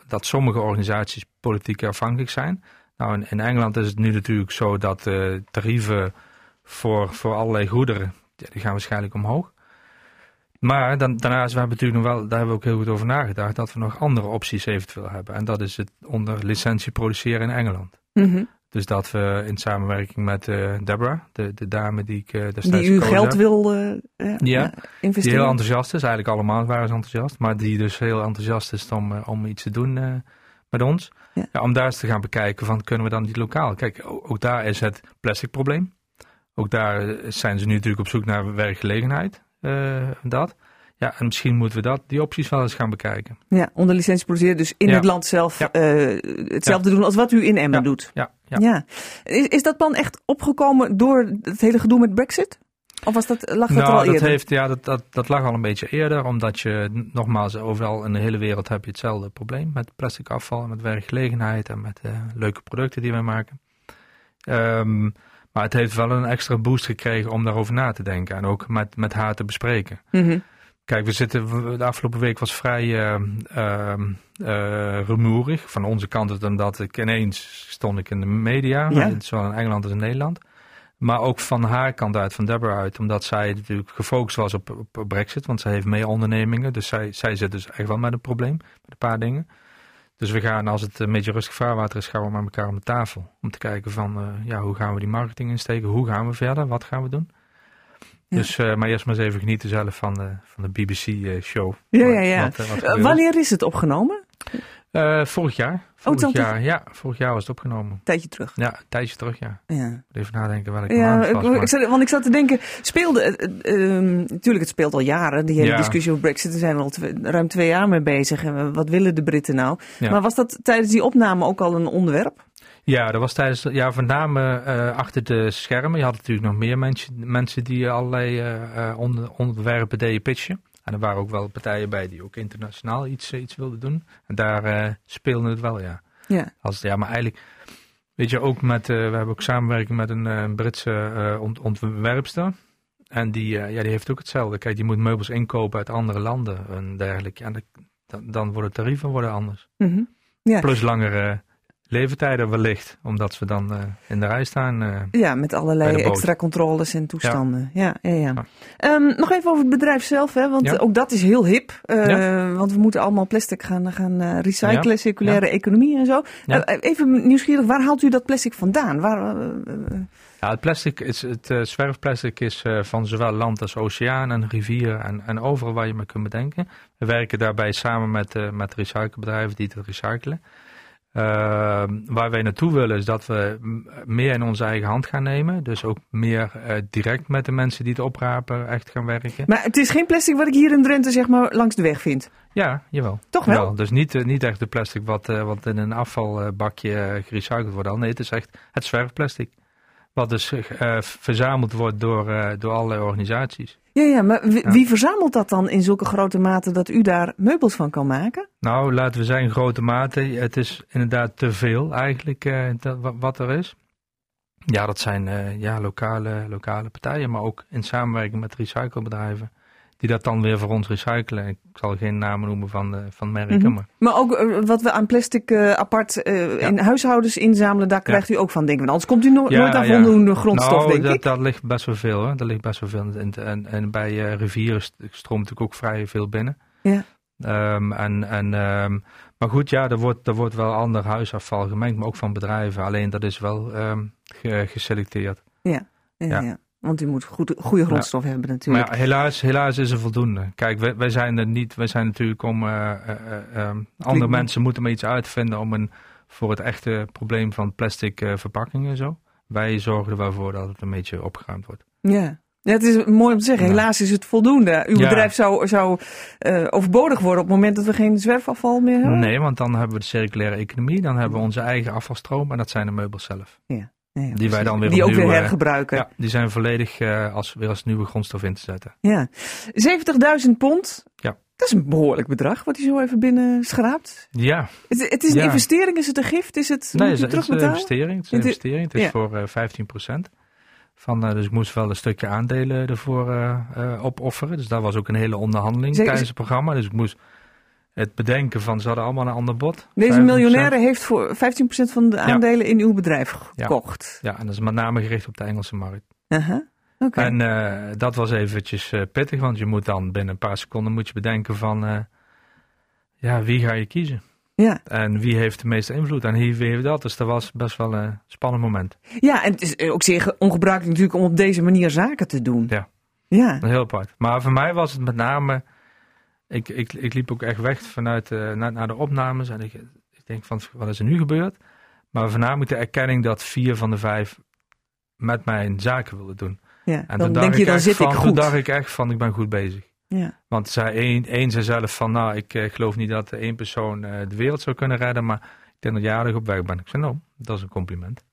dat sommige organisaties politiek afhankelijk zijn. Nou, in, in Engeland is het nu natuurlijk zo dat eh, tarieven voor, voor allerlei goederen, ja, die gaan waarschijnlijk omhoog. Maar dan, daarnaast, we hebben natuurlijk nog wel, daar hebben we ook heel goed over nagedacht, dat we nog andere opties eventueel hebben. En dat is het onder licentie produceren in Engeland. Mhm. Dus dat we in samenwerking met eh Deborah, de, de dame die ik eh destijds Die u gekozen geld heb, wil Ja, eh, die investeren. heel enthousiast is. Eigenlijk allemaal waren ze enthousiast. Maar die dus heel enthousiast is om, om iets te doen met ons. Ja. Ja, om daar eens te gaan bekijken van kunnen we dan niet lokaal. Kijk, ook daar is het plastic probleem. ook daar zijn ze nu natuurlijk op zoek naar werkgelegenheid. Uh, dat. Ja, en misschien moeten we dat, die opties wel eens gaan bekijken. Ja, onder licentie produceren, dus in het land zelf ja. uh, hetzelfde doen als wat u in Emmen doet. Ja, ja. ja. Is, is dat plan echt opgekomen door het hele gedoe met Brexit? Of was dat, lag dat nou, al eerder? Dat heeft, ja, dat, dat, dat lag al een beetje eerder. Omdat je, nogmaals, overal in de hele wereld heb je hetzelfde probleem. Met plastic afval, met werkgelegenheid en met uh, leuke producten die wij maken. Um, maar het heeft wel een extra boost gekregen om daarover na te denken. En ook met, met haar te bespreken. Mm -hmm. Kijk, we zitten, de afgelopen week was vrij uh, uh, uh, rumoerig. Van onze kant dan dat ik ineens stond ik in de media. Ja. Zowel in Engeland als in Nederland. Maar ook van haar kant uit, van Deborah uit. Omdat zij natuurlijk gefocust was op, op Brexit. Want zij heeft meer ondernemingen. Dus zij, zij zit dus echt wel met een probleem. Met een paar dingen. Dus we gaan, als het een beetje rustig vaarwater is, gaan we met elkaar om de tafel. Om te kijken van, uh, ja, hoe gaan we die marketing insteken? Hoe gaan we verder? Wat gaan we doen? Ja. Dus, uh, maar eerst maar eens even genieten zelf van de, van de BBC-show. ja, ja, ja. Wat, uh, wat wanneer is het opgenomen? Vorig jaar. Vorig oh, jaar, ja, vorig jaar was het opgenomen. Tijdje terug. Ja, een tijdje terug, ja. ja. Even nadenken welke ja, maand het was. Ik, ik zat, want ik zat te denken, speelde, natuurlijk het speelt al jaren, die hele Ja. discussie over Brexit, daar zijn we al ruim twee jaar mee bezig. En wat willen de Britten nou? Ja. Maar was dat tijdens die opname ook al een onderwerp? Ja, dat was tijdens, ja, met name eh, achter de schermen. Je had natuurlijk nog meer mensen, mensen die allerlei eh, eh, onder, onderwerpen deden pitchen. En er waren ook wel partijen bij die ook internationaal iets, eh, iets wilden doen. En daar eh speelde het wel, ja. Ja. Als, ja, maar eigenlijk, weet je, ook met, eh, we hebben ook samenwerking met een Britse eh, ont- ontwerpster. En die, ja, die heeft ook hetzelfde. Kijk, die moet meubels inkopen uit andere landen en dergelijke. Ja, dan, worden de tarieven worden anders. Mhm. Ja. Plus langere leeftijden wellicht, omdat ze dan eh, in de rij staan. eh. Ja, met allerlei extra controles en toestanden. Ja, ja, ja. Ja. Ehm, nog even over het bedrijf zelf, hè, want Ja. ook dat is heel hip. Eh, Ja. Want we moeten allemaal plastic gaan, gaan recyclen, circulaire economie en zo. Even nieuwsgierig, waar haalt u dat plastic vandaan? Waar, Ja, het plastic is, het zwerfplastic is van zowel land als oceaan en rivier en, en overal waar je maar kunt bedenken. We werken daarbij samen met, met recyclebedrijven die het recyclen. Eh, waar wij naartoe willen is dat we meer in onze eigen hand gaan nemen. Dus ook meer eh, direct met de mensen die het oprapen echt gaan werken. maar het is geen plastic wat ik hier in Drenthe zeg maar langs de weg vind. Ja, jawel. Toch wel? Jawel. Dus niet, eh, niet echt de plastic wat, eh, wat in een afvalbakje gerecycled wordt. al. Nee, het is echt het zwerfplastic. Wat dus eh, verzameld wordt door, eh, door allerlei organisaties. Ja, ja, maar wie, Ja. wie verzamelt dat dan in zulke grote mate dat u daar meubels van kan maken? Nou, laten we zeggen, grote mate. Het is inderdaad te veel eigenlijk eh, dat, wa- wat er is. Ja, dat zijn ja, lokale, lokale partijen, maar ook in samenwerking met recyclebedrijven. Die dat dan weer voor ons recyclen. Ik zal geen namen noemen van, eh, van merken, Mhm. maar Maar ook eh, wat we aan plastic eh, apart eh, in huishoudens inzamelen, daar krijgt u ook van, denken we. Anders komt u no- Ja, nooit aan voldoende grondstof, nou, denk dat, ik. dat ligt best wel veel. Hoor. Dat ligt best wel veel. En, en, en bij rivieren st- stroomt natuurlijk ook vrij veel binnen. Ja. Ehm, en, en, ehm, maar goed, ja, er wordt, er wordt wel ander huisafval gemengd, maar ook van bedrijven. Alleen dat is wel ehm, ge- geselecteerd. Ja, Ja. Want u moet goed, goede grondstof hebben natuurlijk. Maar ja, helaas, helaas is er voldoende. Kijk, wij, wij zijn er niet. Wij zijn natuurlijk om. eh, eh, eh, ehm, andere mensen moeten maar iets uitvinden om een, voor het echte probleem van plastic verpakkingen en zo. Wij zorgen er wel voor dat het een beetje opgeruimd wordt. Ja. Ja, het is mooi om te zeggen. Helaas is het voldoende. Uw Ja. bedrijf zou, zou overbodig worden op het moment dat we geen zwerfafval meer hebben. Nee, want dan hebben we de circulaire economie. Dan hebben we onze eigen afvalstroom. En dat zijn de meubels zelf. Ja, ja, Die wij dan weer Die ook weer eh, hergebruiken. Ja, die zijn volledig eh, als, weer als nieuwe grondstof in te zetten. Ja. 70.000 pond. Ja. Dat is een behoorlijk bedrag wat hij zo even binnen schraapt. Ja, Het, het is een Ja. investering, is het een gift? Is het, nee, het je is, het is een investering. Het is een investering. Het is ja. voor eh 15%. Van, dus ik moest wel een stukje aandelen ervoor opofferen. Dus dat was ook een hele onderhandeling Zeker. tijdens het programma. Dus ik moest het bedenken van, ze hadden allemaal een ander bod. Deze 15%. miljonair heeft voor 15% van de aandelen in uw bedrijf Ja. gekocht. Ja, en dat is met name gericht op de Engelse markt. Oké. En eh, dat was eventjes eh, pittig, want je moet dan binnen een paar seconden moet je bedenken van, eh, ja, wie ga je kiezen? Ja. En wie heeft de meeste invloed? En wie heeft dat? Dus dat was best wel een spannend moment. ja, en het is ook zeer ge- ongebruikelijk natuurlijk om op deze manier zaken te doen. Ja. Ja. Heel apart. Maar voor mij was het met name, ik, ik, ik liep ook echt weg vanuit eh, naar, naar de opnames en ik, ik denk van, wat is er nu gebeurd? Maar voornamelijk de erkenning dat vier van de vijf met mijn zaken willen doen. Ja, En dan toen denk je, dan zit van, ik Toen goed. dacht ik echt van, ik ben goed bezig. Ja. Want zij één, één zei zelf van, nou, ik eh, geloof niet dat één persoon eh, de wereld zou kunnen redden, maar ik denk dat jij aardig op weg bent. Ik zei, nou, dat is een compliment.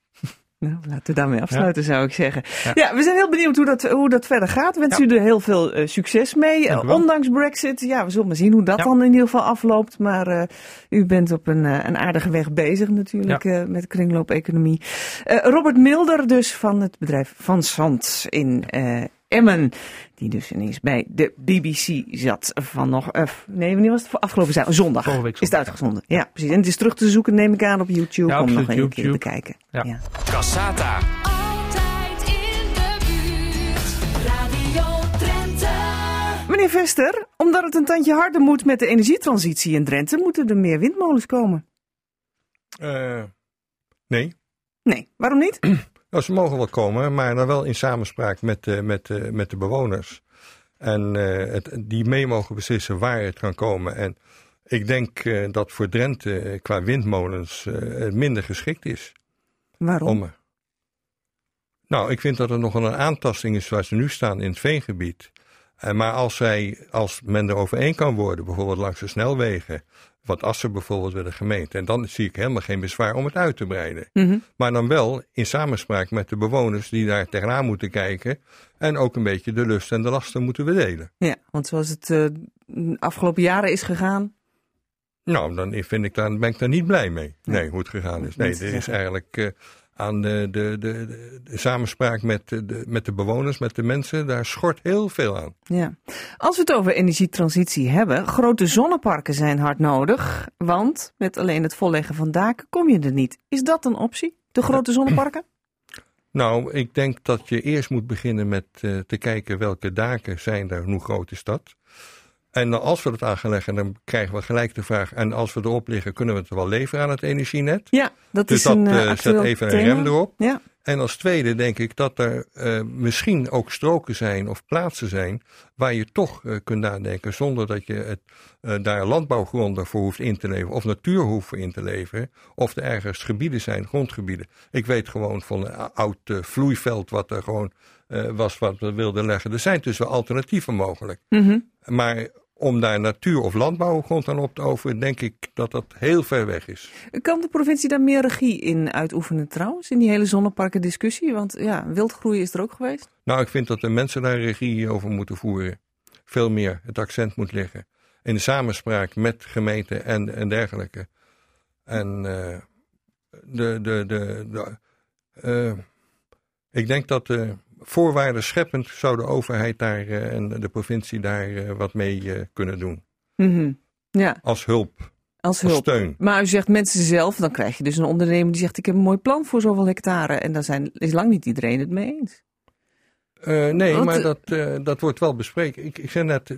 Nou, laten we daarmee afsluiten, zou ik zeggen. Ja. Ja. we zijn heel benieuwd hoe dat, hoe dat verder gaat. Wens u er heel veel eh, succes mee. Ondanks Brexit, ja, we zullen maar zien hoe dat dan in ieder geval afloopt. Maar eh, u bent op een, eh, een aardige weg bezig natuurlijk met kringloop-economie. Robert Milder dus van het bedrijf Van Zand in Emmen. Die dus ineens bij de BBC zat van nog... eh, nee, wanneer was het? Afgelopen zaterdag, zondag. Vorige week is het zondag, uitgezonden. Ja. precies. En het is terug te zoeken, neem ik aan, op YouTube. Ja, om nog een keer te. Ja. ja. Cassata. Altijd in de buurt. Radio Drenthe. Meneer Vester, omdat het een tandje harder moet met de energietransitie in Drenthe, moeten er meer windmolens komen. Eh, nee. Nee, waarom niet? (clears throat) Nou, ze mogen wel komen, maar dan wel in samenspraak met, eh, met, eh, met de bewoners. En eh, het, die mee mogen beslissen waar het kan komen. En ik denk dat voor Drenthe qua windmolens minder geschikt is. Waarom? Om, nou, ik vind dat er nog een aantasting is waar ze nu staan in het veengebied. Eh, maar als, zij, als men er overeen kan worden, bijvoorbeeld langs de snelwegen, wat Assen bijvoorbeeld bij de gemeente, en dan zie ik helemaal geen bezwaar om het uit te breiden. Mhm. Maar dan wel in samenspraak met de bewoners die daar tegenaan moeten kijken en ook een beetje de lust en de lasten moeten bedelen. Ja, want zoals het eh, de afgelopen jaren is gegaan. Nou, dan vind ik daar, ben ik daar niet blij mee. Nee, hoe het gegaan is. Nee, er is eigenlijk eh, aan de, de, de, de, samenspraak met de, de- met de bewoners, met de mensen, daar schort heel veel aan. Ja. Als we het over energietransitie hebben, grote zonneparken zijn hard nodig. Want met alleen het volleggen van daken kom je er niet. Is dat een optie? De grote zonneparken? (clears throat) Nou, ik denk dat je eerst moet beginnen met eh, te kijken welke daken zijn er, hoe groot is dat. En als we dat aan gaan leggen, dan krijgen we gelijk de vraag, en als we erop liggen, kunnen we het wel leveren aan het energienet? Ja, dat Dus is dat een eh, eh, actueel zet even een rem erop. Ja. En als tweede denk ik dat er eh, misschien ook stroken zijn of plaatsen zijn waar je toch eh, kunt nadenken zonder dat je het, eh, daar landbouwgronden voor hoeft in te leveren of natuur hoeft voor in te leveren. Of er ergens gebieden zijn, grondgebieden. Ik weet gewoon van een oud eh, vloeiveld wat er gewoon eh, was wat we wilden leggen. Er zijn dus wel alternatieven mogelijk. Mhm. Maar om daar natuur of landbouwgrond aan op te overen, denk ik dat dat heel ver weg is. Kan de provincie daar meer regie in uitoefenen trouwens? In die hele zonneparken discussie? Want ja, wildgroei is er ook geweest. Nou, ik vind dat de mensen daar regie over moeten voeren. Veel meer het accent moet liggen. In de samenspraak met gemeenten en, en dergelijke. En eh, de, de, de, de, eh, ik denk dat de voorwaarden scheppend zou de overheid daar eh, en de provincie daar eh, wat mee eh, kunnen doen. Mhm. Ja, Als hulp, als als hulp. steun. Maar u zegt mensen zelf, dan krijg je dus een ondernemer die zegt ik heb een mooi plan voor zoveel hectare. En daar zijn, is lang niet iedereen het mee eens. Nee, maar dat, dat wordt wel bespreken. Ik, ik zeg net,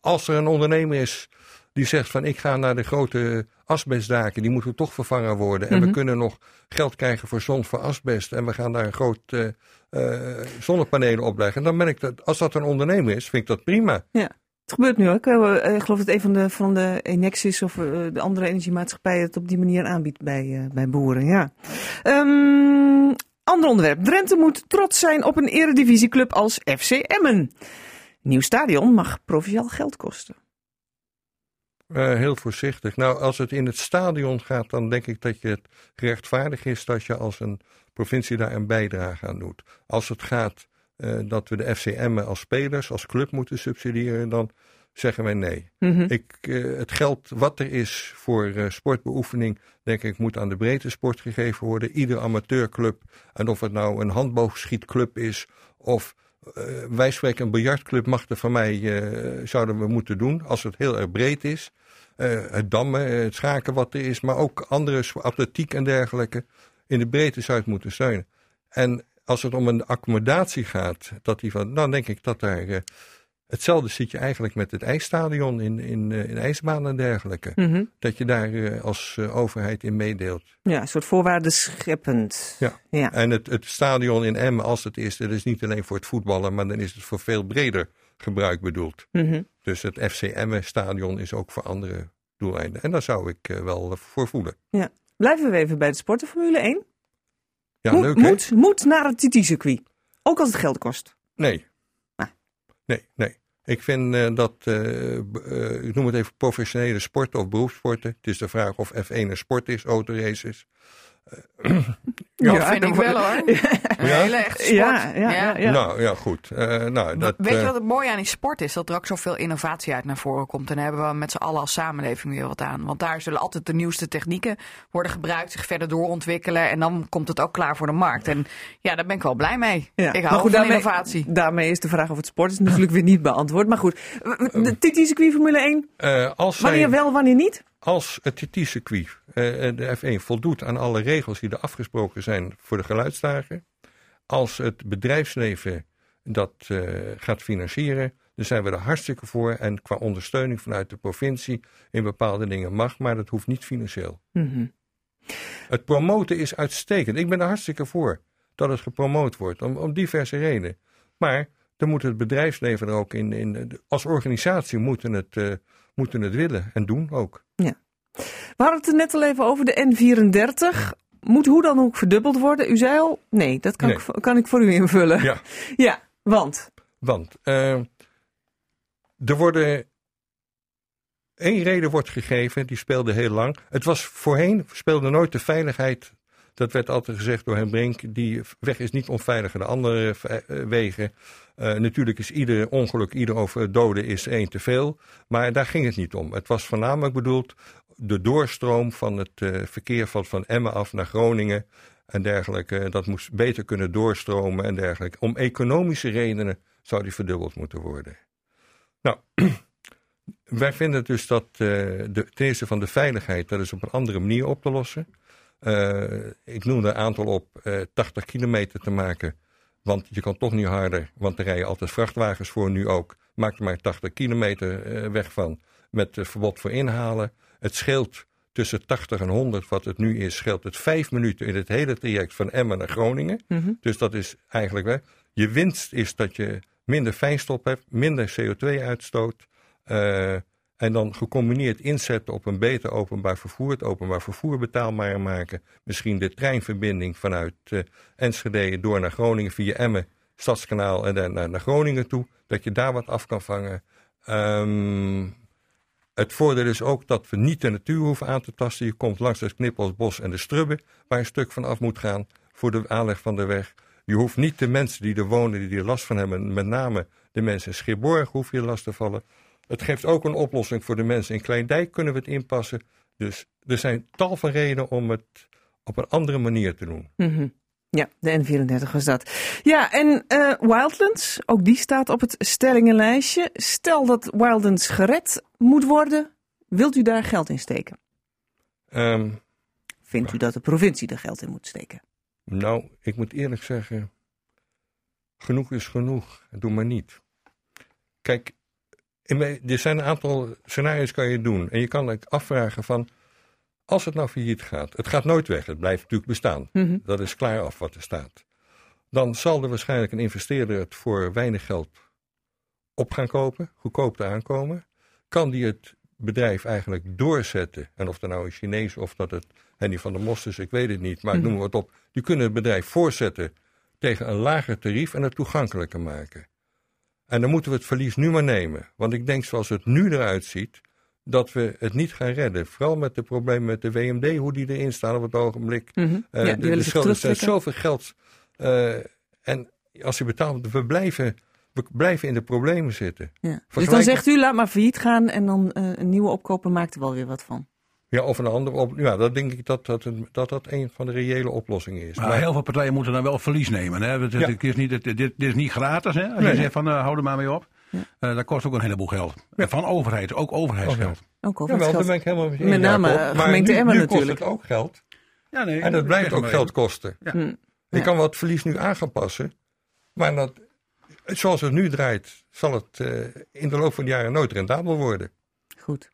als er een ondernemer is die zegt van ik ga naar de grote asbestdaken, die moeten toch vervangen worden. En we Mhm. kunnen nog geld krijgen voor zon voor asbest. En we gaan daar een groot eh, eh, zonnepanelen opleggen. Dan ben ik dat, als dat een ondernemer is, vind ik dat prima. Het gebeurt nu ook. Eh, Ik geloof dat een van de, van de Enexis of de andere energiemaatschappijen het op die manier aanbiedt bij, bij boeren. Ja. Ehm, ander onderwerp. Drenthe moet trots zijn op een eredivisieclub als FC Emmen. Nieuw stadion mag provinciaal geld kosten. Eh, heel voorzichtig. Nou, als het in het stadion gaat, dan denk ik dat je het gerechtvaardig is dat je als een provincie daar een bijdrage aan doet. Als het gaat eh, dat we de FCM als spelers, als club moeten subsidiëren, dan zeggen wij nee. Mhm. Ik, eh, het geld wat er is voor sportbeoefening, denk ik, moet aan de breedte sport gegeven worden. Ieder amateurclub, en of het nou een handboogschietclub is of eh, wij spreken een biljartclub, mag er van mij, eh, zouden we moeten doen, als het heel erg breed is. Eh, het dammen, het schaken wat er is, maar ook andere atletiek en dergelijke. In de breedte zou het moeten steunen. En als het om een accommodatie gaat, dat die van, dan denk ik dat daar. Hetzelfde zit je eigenlijk met het ijsstadion in, in, eh, in ijsbanen en dergelijke. Mhm. Dat je daar eh, als eh, overheid in meedeelt. Ja, een soort voorwaarden scheppend. Ja. ja. En het, het stadion in Emmen, als het is, dat is niet alleen voor het voetballen, maar dan is het voor veel breder gebruik bedoeld. Mhm. Dus het FC Emmen stadion is ook voor andere doeleinden. En daar zou ik wel voor voelen. Blijven we even bij de sporten Formule 1. Ja, leuk moet, moet naar het TT-circuit. Ook als het geld kost. Nee. Ah. Nee, nee. Ik vind eh, dat, eh, ik noem het even professionele sporten of beroepssporten. Het is de vraag of F1 een sport is, autoraces. Ja, Ja, vind ik wel hoor. Hele echte sport. Ja, ja, ja. ja. Nou ja, goed. Eh, nou, dat, Weet je eh, wat het mooie aan die sport is? Dat er ook zoveel innovatie uit naar voren komt. En daar hebben we met z'n allen als samenleving weer wat aan. Want daar zullen altijd de nieuwste technieken worden gebruikt, zich verder doorontwikkelen. En dan komt het ook klaar voor de markt. En ja, daar ben ik wel blij mee. Ja. Ik Maar hou goed, van daarmee- innovatie. Daarmee is de vraag of het sport is natuurlijk weer niet beantwoord. Maar goed, de TT-circuit Formule 1, eh, als, zij, wanneer wel, wanneer niet? Als het TT-circuit, eh, de F1, voldoet aan alle regels die er afgesproken zijn voor de geluidsdagen. Als het bedrijfsleven dat eh, gaat financieren, dan zijn we er hartstikke voor. En qua ondersteuning vanuit de provincie in bepaalde dingen mag, maar dat hoeft niet financieel. Mhm. Het promoten is uitstekend. Ik ben er hartstikke voor dat het gepromoot wordt, om, om diverse redenen. Maar dan moet het bedrijfsleven er ook in, in als organisatie moeten het, eh, moeten het willen en doen ook. We hadden het er net al even over de N34. Moet hoe dan ook verdubbeld worden? U zei al, nee, dat kan, Nee. Ik, voor- kan ik voor u invullen. Ja. (laughs) Ja, want? Want eh, er worden. één reden wordt gegeven, die speelde heel lang. Het was voorheen, speelde nooit de veiligheid. Dat werd altijd gezegd door Hen Brink. Die weg is niet onveiliger dan andere eh, wegen. Eh, natuurlijk is ieder ongeluk, ieder over doden is één te veel. Maar daar ging het niet om. Het was voornamelijk bedoeld de doorstroom van het eh, verkeer van, van Emmen af naar Groningen en dergelijke. Dat moest beter kunnen doorstromen en dergelijke. Om economische redenen zou die verdubbeld moeten worden. Nou, (clears throat) wij vinden dus dat eh, de, ten eerste van de veiligheid, dat is op een andere manier op te lossen. Eh, ik noemde een aantal op eh 80 kilometer te maken. Want je kan toch niet harder, want er rijden altijd vrachtwagens voor nu ook. Maak er maar 80 kilometer eh, weg van met eh, verbod voor inhalen. Het scheelt tussen 80 en 100, wat het nu is, scheelt het vijf minuten in het hele traject van Emmen naar Groningen. Mhm. Dus dat is eigenlijk weg. Je winst is dat je minder fijnstof hebt, minder CO2-uitstoot. eh, en dan gecombineerd inzetten op een beter openbaar vervoer. Het openbaar vervoer betaalbaar maken. Misschien de treinverbinding vanuit eh, Enschede door naar Groningen via Emmen, Stadskanaal en dan naar, Groningen toe. Dat je daar wat af kan vangen. Ehm, het voordeel is ook dat we niet de natuur hoeven aan te tasten. Je komt langs het Knippelsbos en de Strubben, waar een stuk van af moet gaan voor de aanleg van de weg. Je hoeft niet de mensen die er wonen, die er last van hebben, met name de mensen in Schipborg, hoef je last te vallen. Het geeft ook een oplossing voor de mensen in Kleindijk, kunnen we het inpassen. Dus er zijn tal van redenen om het op een andere manier te doen. Mhm. Ja, de N34 was dat. Ja, en eh, Wildlands, ook die staat op het stellingenlijstje. Stel dat Wildlands gered moet worden, wilt u daar geld in steken? Ehm, Vindt u dat de provincie er geld in moet steken? nou, ik moet eerlijk zeggen, genoeg is genoeg. Doe maar niet. Kijk, er zijn een aantal scenario's kan je doen. En je kan afvragen van, als het nou failliet gaat, het gaat nooit weg, het blijft natuurlijk bestaan. Mhm. Dat is klaar af wat er staat. Dan zal er waarschijnlijk een investeerder het voor weinig geld op gaan kopen, goedkoop te aankomen. Kan die het bedrijf eigenlijk doorzetten? En of dat nou een Chinees of dat het Henny van der Most is, ik weet het niet, maar ik noem maar wat op. Die kunnen het bedrijf voorzetten tegen een lager tarief en het toegankelijker maken. En dan moeten we het verlies nu maar nemen. Want ik denk zoals het nu eruit ziet, dat we het niet gaan redden. Vooral met de problemen met de WMD, hoe die erin staan op het ogenblik. Mhm. Eh, ja, de- schulden zijn zoveel geld. eh, en als je betaalt, we blijven, we blijven in de problemen zitten. Ja. Dus dan zegt u, laat maar failliet gaan en dan eh, een nieuwe opkoper maakt er wel weer wat van. Ja, of een andere op. Ja, dat denk ik dat dat, een, dat dat een van de reële oplossingen is. Maar heel veel partijen moeten dan wel verlies nemen. Hè? Het, het- Ja. het is niet, het- dit, dit is niet gratis. Hè? Als Nee. je zegt van uh, hou er maar mee op. Ja. Eh, dat kost ook een heleboel geld. Van overheid, ook overheidsgeld. Ook al ja, wat wel, geld. daar ben ik helemaal mee Met name, Jacob. eh, Maar gemeente Emmen natuurlijk. kost het ook geld. Ja, nee, En dat blijft ook geld kosten. Ja. Mm. Je kan wat verlies nu aan gaan passen. Maar dat, zoals het nu draait, zal het eh, in de loop van de jaren nooit rendabel worden. Goed.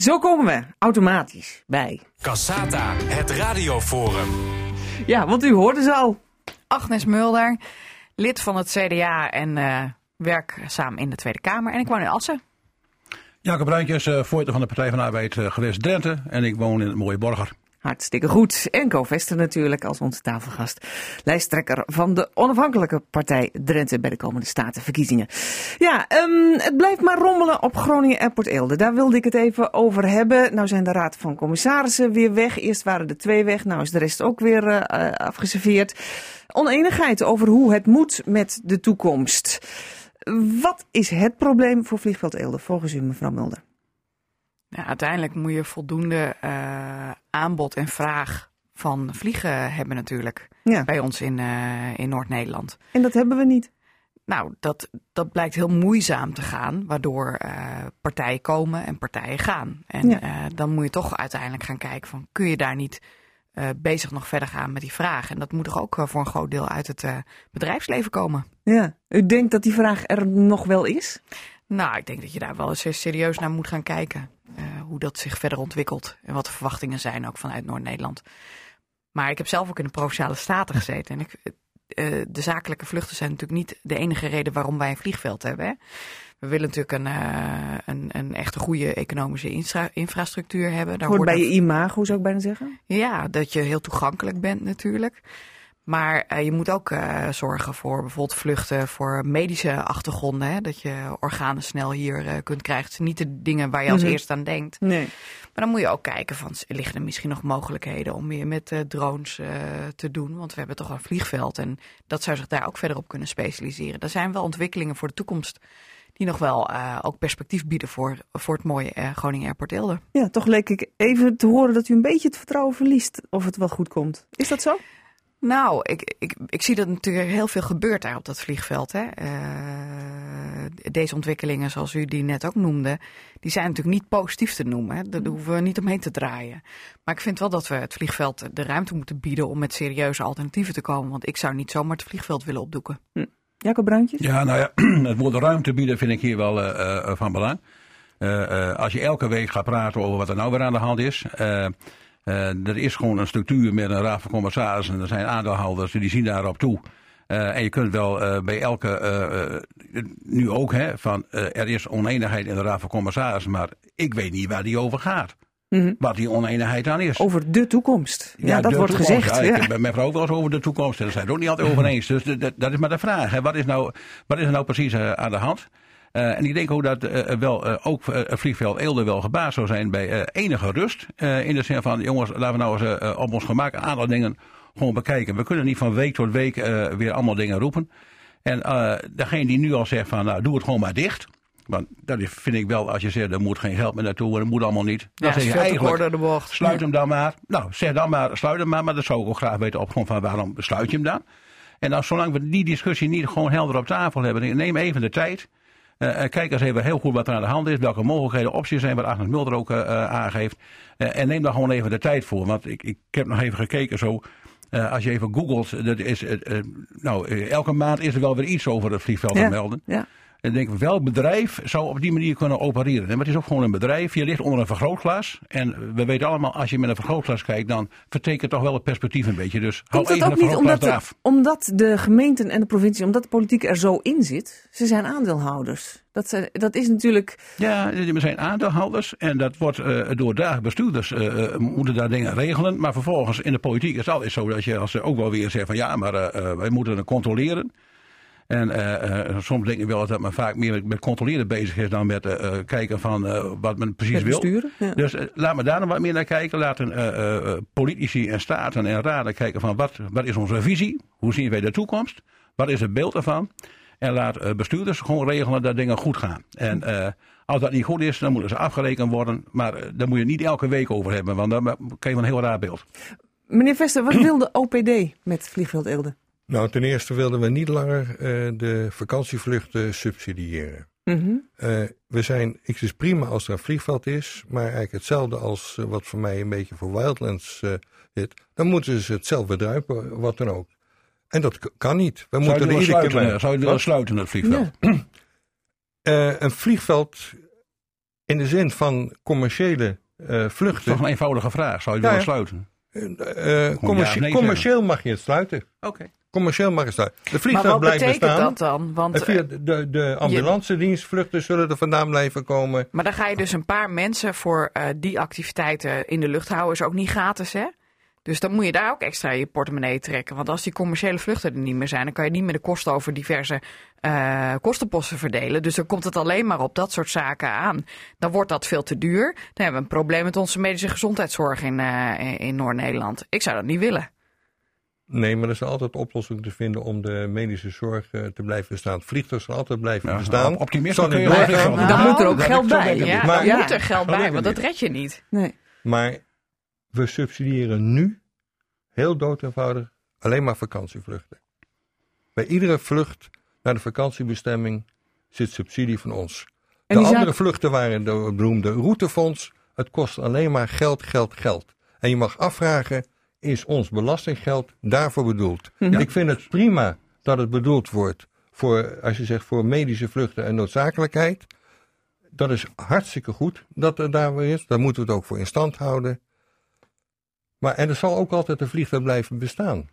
Zo komen we automatisch bij. Cassata, het radioforum. Ja, want u hoorde ze al. Agnes Mulder, lid van het CDA en eh, werkzaam in de Tweede Kamer. En ik woon in Assen. Jacob Bruintjes, eh, voorzitter van de Partij van de Arbeid eh, gewest Drenthe. En ik woon in het mooie Borger. Hartstikke goed. En Co Vester natuurlijk als onze tafelgast. Lijsttrekker van de onafhankelijke partij Drenthe bij de komende statenverkiezingen. Ja, ehm, het blijft maar rommelen op Groningen Airport Eelde. Daar wilde ik het even over hebben. Nou zijn de raad van commissarissen weer weg. Eerst waren er twee weg, nou is de rest ook weer eh, eh, afgeserveerd. Oneenigheid over hoe het moet met de toekomst. Wat is het probleem voor vliegveld Eelde volgens u mevrouw Mulder? Uiteindelijk moet je voldoende eh, aanbod en vraag van vliegen hebben natuurlijk. Ja. Bij ons in, eh, in Noord-Nederland. En dat hebben we niet. Nou, dat, dat blijkt heel moeizaam te gaan, waardoor eh, partijen komen en partijen gaan. En Ja. eh, dan moet je toch uiteindelijk gaan kijken van, kun je daar niet bezig nog verder gaan met die vraag? En dat moet toch ook voor een groot deel uit het bedrijfsleven komen. Ja. U denkt dat die vraag er nog wel is? Nou, ik denk dat je daar wel eens serieus naar moet gaan kijken. Hoe dat zich verder ontwikkelt en wat de verwachtingen zijn ook vanuit Noord-Nederland. Maar ik heb zelf ook in de Provinciale Staten gezeten. En ik, eh, de zakelijke vluchten zijn natuurlijk niet de enige reden waarom wij een vliegveld hebben. Hè. We willen natuurlijk een, eh, een, een echte goede economische infra- infrastructuur hebben. Daar Hoort bij je imago, zou ik bijna zeggen. ja, dat je heel toegankelijk bent natuurlijk. Maar eh, je moet ook eh, zorgen voor bijvoorbeeld vluchten voor medische achtergronden. Hè? Dat je organen snel hier eh, kunt krijgen. Het zijn niet de dingen waar je als Mhm. eerste aan denkt. Nee. Maar dan moet je ook kijken van, liggen er misschien nog mogelijkheden om meer met drones te doen? Want we hebben toch een vliegveld en dat zou zich daar ook verder op kunnen specialiseren. Er zijn wel ontwikkelingen voor de toekomst die nog wel ook perspectief bieden voor, voor het mooie eh, Groningen Airport Eelde. Ja, toch leek ik even te horen dat u een beetje het vertrouwen verliest of het wel goed komt. Is dat zo? Nou, ik, ik, ik zie dat natuurlijk heel veel gebeurt daar op dat vliegveld. Hè. Eh, deze ontwikkelingen, zoals u die net ook noemde, die zijn natuurlijk niet positief te noemen. Hè. Daar hoeven we niet omheen te draaien. Maar ik vind wel dat we het vliegveld de ruimte moeten bieden om met serieuze alternatieven te komen. Want ik zou niet zomaar het vliegveld willen opdoeken. Jacob Bruintjes? Ja, nou ja, (clears throat) het woord ruimte bieden vind ik hier wel eh, eh, van belang. Eh, eh, als je elke week gaat praten over wat er nou weer aan de hand is. Eh, er is gewoon een structuur met een raad van commissarissen. Er zijn aandeelhouders die zien daarop toe. Eh, en je kunt wel eh, bij elke, nu ook, hè, van er is oneenigheid in de raad van commissarissen. Maar ik weet niet waar die over gaat. Mhm. Wat die oneenigheid aan is. Over de toekomst. Ja, dat wordt toekomst. gezegd. Ja, Ja. Ik met mijn vrouw ook wel eens over de toekomst. En daar zijn we het ook niet altijd over eens. Dus dat- is maar de vraag. Hè. Wat, is nou, wat is er nou precies aan de hand? Eh, en ik denk ook dat eh, wel eh, ook vliegveld Eelde wel gebaasd zou zijn bij enige rust. In de zin van, jongens, laten we nou eens op ons gemak een aantal dingen gewoon bekijken. We kunnen niet van week tot week weer allemaal dingen roepen. En degene die nu al zegt van, nou, doe het gewoon maar dicht. Want dat vind ik wel, als je zegt, er moet geen geld meer naartoe, dat moet allemaal niet. Dan Ja, zeg je eigenlijk, de bocht. Sluit hem dan maar. Nou, zeg dan maar, sluit hem maar. Maar dat zou ik ook graag weten op van waarom besluit je hem dan. En dan, zolang we die discussie niet gewoon helder op tafel hebben, neem even de tijd. Eh, eh, kijk eens even heel goed wat er aan de hand is. Welke mogelijkheden, opties zijn, wat Agnes Mulder ook eh, aangeeft. En neem daar gewoon even de tijd voor. Want ik, ik heb nog even gekeken zo. als je even googelt, dat is, nou, elke maand is er wel weer iets over het vliegveld te Ja. melden. Ja. En ik denk, welk bedrijf zou op die manier kunnen opereren? En het is ook gewoon een bedrijf. Je ligt onder een vergrootglas. En we weten allemaal, als je met een vergrootglas kijkt, dan vertekent toch wel het perspectief een beetje. Dus hou Komt dat even ook niet omdat de, omdat de gemeenten en de provincie, omdat de politiek er zo in zit? Ze zijn aandeelhouders. Dat, zijn, dat is natuurlijk. Ja, we zijn aandeelhouders en dat wordt eh, door dagelijks bestuurders eh, eh, moeten daar dingen regelen. Maar vervolgens in de politiek is het altijd zo dat je als ze ook wel weer zegt van ja, maar wij moeten het controleren. En eh, eh, soms denk ik wel dat men vaak meer met, controleren bezig is dan met eh, kijken van wat men precies wil. ja. Dus laat me daar nog wat meer naar kijken. Laten politici en staten en raden kijken van wat, wat is onze visie? Hoe zien wij de toekomst? Wat is het beeld ervan? En laat bestuurders gewoon regelen dat dingen goed gaan. En als dat niet goed is, dan moeten ze afgerekend worden. Maar eh, daar moet je niet elke week over hebben, want dan krijg je een heel raar beeld. Meneer Vester, wat wil de OPD met Vliegveld Eelde? Nou, ten eerste wilden we niet langer eh, de vakantievluchten subsidiëren. Eh, we zijn, het is prima als er een vliegveld is, maar eigenlijk hetzelfde als eh, wat voor mij een beetje voor Wildlands eh zit. Dan moeten ze het zelf bedruipen, wat dan ook. En dat kan niet. We Zou je moeten het er willen iedere keer zou je Wat? sluiten, het vliegveld? Ja. (clears throat) Eh, een vliegveld in de zin van commerciële eh, Dat is vluchten. toch een eenvoudige vraag. Zou je het Ja, willen ja. sluiten? Eh, commercie- nee commercieel mag je het sluiten. Oké. Commercieel mag sluiten. De Maar vliegtuig wat blijft betekent bestaan. dat dan? Want, En via eh, de, de, de ambulance dienstvluchten zullen er vandaan blijven komen. maar dan ga je dus een paar mensen voor eh, die activiteiten in de lucht houden. Is ook niet gratis, hè? Dus dan moet je daar ook extra je portemonnee trekken. Want als die commerciele vluchten er niet meer zijn, dan kan je niet meer de kosten over diverse eh, kostenposten verdelen. Dus dan komt het alleen maar op dat soort zaken aan. Dan wordt dat veel te duur. Dan hebben we een probleem met onze medische gezondheidszorg in, in- in Noord-Nederland. Ik zou dat niet willen. Nee, maar er is altijd oplossingen te vinden om de medische zorg eh, te blijven bestaan. Het vliegtuig zal altijd blijven Ja, bestaan. op- optimisme kun je doorgaan. zeggen. Dan Nou, moet er ook geld bij. Ja. Maar- dan ja. moet er geld bij, want dat red je niet. Nee. Maar we subsidiëren nu heel dood eenvoudig alleen maar vakantievluchten. Bij iedere vlucht naar de vakantiebestemming zit subsidie van ons. En de andere vluchten waren de beroemde routefonds. Het kost alleen maar geld, geld, geld. En je mag afvragen, is ons belastinggeld daarvoor bedoeld? Mhm. Ik vind het prima dat het bedoeld wordt voor, als je zegt, voor medische vluchten en noodzakelijkheid. Dat is hartstikke goed dat het daar weer is. Daar moeten we het ook voor in stand houden. Maar en er zal ook altijd een vliegtuig blijven bestaan.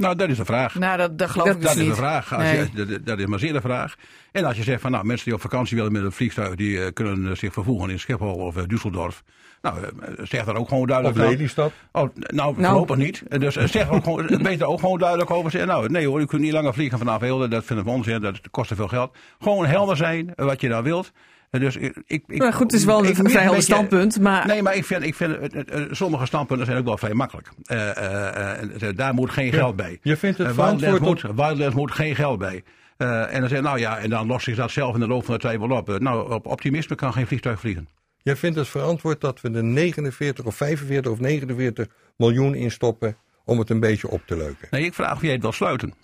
Nou, dat is de vraag. Nou, dat, dat geloof Dat- ik dus Dat is de vraag. Als Nee. je, dat, dat is maar zeer de vraag. En als je zegt van nou, mensen die op vakantie willen met een vliegtuig, die eh, kunnen eh, zich vervoegen in Schiphol of eh, Düsseldorf. Nou, zeg daar ook gewoon Of duidelijk van. Lelystad. Oh, nou, voorlopig niet. En Dus zeg ook gewoon, (laughs) beter ook gewoon duidelijk over. Zeg, nou, nee hoor, u kunt niet langer vliegen vanaf Hilde. Dat vinden we onzin. Dat kost te veel geld. Gewoon helder zijn wat je nou wilt. Dus ik, ik, ik- Maar goed, het is wel een vrij helder standpunt. Maar Nee, maar ik vind, ik vind het- het- sommige standpunten zijn ook wel vrij makkelijk. Eh, eh, eh, daar moet geen geld bij. Je vindt het Eh, Wildlands verantwoord moet, Wildlands moet geen geld bij. Eh, en dan zeg nou ja, en dan lost zich dat zelf in de loop van de tijd wel op. Eh, nou, op optimisme kan geen vliegtuig vliegen. Jij vindt het verantwoord dat we er 49 of 45 of 49 miljoen in stoppen om het een beetje op te leuken. Nee, ik vraag of jij het wil sluiten.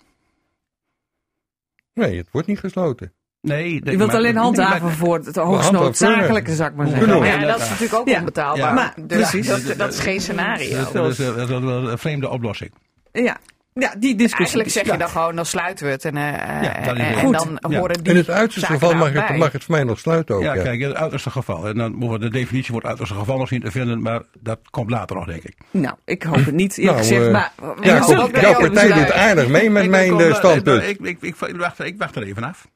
Nee, het wordt niet gesloten. Nee, je wilt alleen handhaven voor het hoogst handhaven, noodzakelijke, zou ik maar zeggen. Ja, ja, dat is natuurlijk ook Ja. onbetaalbaar. Ja. Maar, Dus precies. dat, dat is geen scenario. Dat, dat is, eh, dat is wel een vreemde oplossing. ja. ja, die discussie. Eigenlijk zeg je Ja. dan gewoon, dan sluiten we het. En, eh, Ja, en, en Goed. dan Ja. horen die In het uiterste geval mag het, mag het voor mij nog sluiten ook. ja, ja. kijk, in het uiterste geval. En dan moeten we de definitie voor het uiterste geval nog zien te vinden. Maar dat komt later nog, denk ik. Nou, ik hoop het niet, Nou, gezegd. eh, maar, Ja, jouw jou partij doet aardig mee met Ik- mijn eh, standpunt. Ik, ik, ik, ik, wacht, ik wacht er even af.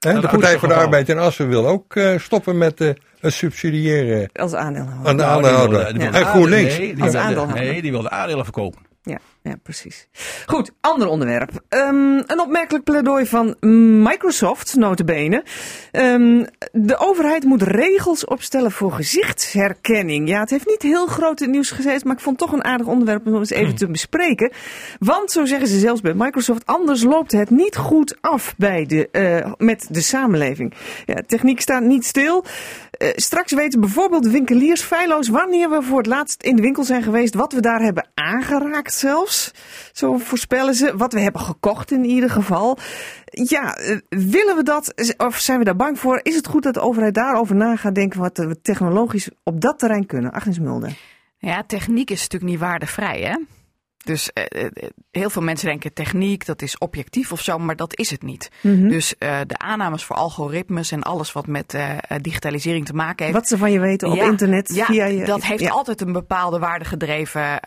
Dat de Partij voor de. Arbeid in Assen wil ook eh, stoppen met eh, het subsidiëren Als aandeelhouder. aan de Nou, aandeelhouder. die wilde- die En GroenLinks. Nee, die Als wilde- aandeelhouder. Nee, die wilde aandelen verkopen. Ja, ja, precies. Goed, ander onderwerp. Ehm, een opmerkelijk pleidooi van Microsoft, notabene. Ehm de overheid moet regels opstellen voor gezichtsherkenning. Ja, het heeft niet heel groot in nieuws gezeten, maar ik vond het toch een aardig onderwerp om eens even te bespreken. Want, zo zeggen ze zelfs bij Microsoft, anders loopt het niet goed af bij de, eh, met de samenleving. Ja, techniek staat niet stil. Eh, straks weten bijvoorbeeld winkeliers feilloos wanneer we voor het laatst in de winkel zijn geweest, wat we daar hebben aangeraakt zelfs. Zo voorspellen ze, wat we hebben gekocht in ieder geval. Ja, eh, willen we dat of zijn we daar bang voor? Is het goed dat de overheid daarover na gaat denken wat we technologisch op dat terrein kunnen? Agnes Mulder. Ja, techniek is natuurlijk niet waardevrij, hè? Dus eh, eh, heel veel mensen denken techniek, dat is objectief of zo, maar dat is het niet. Mhm. Dus eh, de aannames voor algoritmes en alles wat met digitalisering te maken heeft. Wat ze van je weten op Ja, internet ja, via je... dat heeft ja. altijd een bepaalde waardegedreven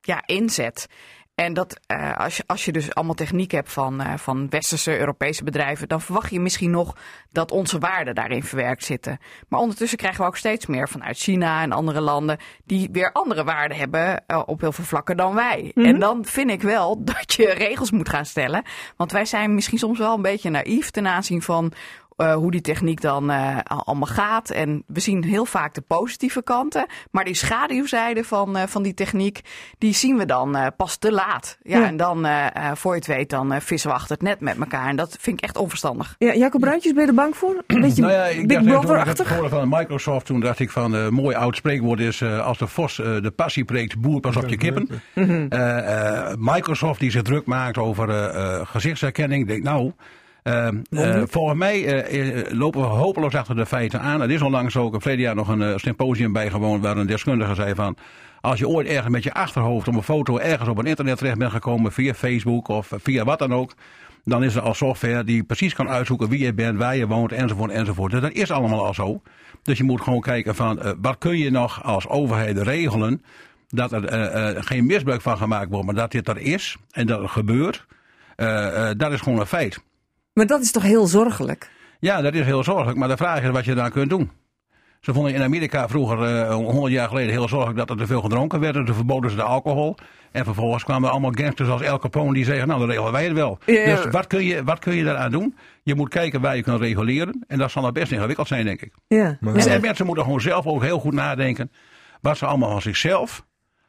ja, inzet. En dat eh, als, je, als je dus allemaal techniek hebt van, eh, van westerse Europese bedrijven, dan verwacht je misschien nog dat onze waarden daarin verwerkt zitten. Maar ondertussen krijgen we ook steeds meer vanuit China en andere landen die weer andere waarden hebben eh, op heel veel vlakken dan wij. Mhm. En dan vind ik wel (laughs) dat je regels moet gaan stellen. Want wij zijn misschien soms wel een beetje naïef ten aanzien van eh, hoe die techniek dan eh, al- allemaal gaat. En we zien heel vaak de positieve kanten. Maar die schaduwzijde van, eh, van die techniek, die zien we dan eh, pas te laat. Ja, Ja. en dan, eh, eh, voor je het weet, dan vissen we achter het net met elkaar. En dat vind ik echt onverstandig. Ja, Jacob Bruintjes, ben je er bang voor? Een beetje Nou ja, ik Big dacht, toen ik het Brother-achtig? hoorde van Microsoft, toen dacht ik van, een mooi oud spreekwoord is, eh, als de vos eh, de passie preekt, boer pas op je kippen. Mhm. Eh, eh, Microsoft die zich druk maakt over eh, eh, gezichtsherkenning, ik denk nou... eh, eh, volgens mij eh, eh, lopen we hopeloos achter de feiten aan. Er is onlangs ook een verleden jaar nog een symposium bijgewoond waar een deskundige zei van... Als je ooit ergens met je achterhoofd op een foto ergens op een internet terecht bent gekomen via Facebook of via wat dan ook... Dan is er al software die precies kan uitzoeken wie je bent, waar je woont, enzovoort, enzovoort. Dus dat is allemaal al zo. Dus je moet gewoon kijken van, wat kun je nog als overheid regelen dat er geen misbruik van gemaakt wordt, maar dat dit er is en dat het gebeurt, dat is gewoon een feit. Maar dat is toch heel zorgelijk? Ja, dat is heel zorgelijk, maar de vraag is wat je dan kunt doen. Ze vonden in Amerika vroeger, eh 100 jaar geleden, heel zorgelijk dat er te veel gedronken werd. En toen verboden ze de alcohol. En vervolgens kwamen er allemaal gangsters als El Capone die zeggen, nou dan regelen wij het wel. Ja. Dus wat kun, je, wat kun je daaraan doen? Je moet kijken waar je kunt reguleren. En dat zal nog best ingewikkeld zijn, denk ik. Ja. Dus en mensen moeten gewoon zelf ook heel goed nadenken. Wat ze allemaal van zichzelf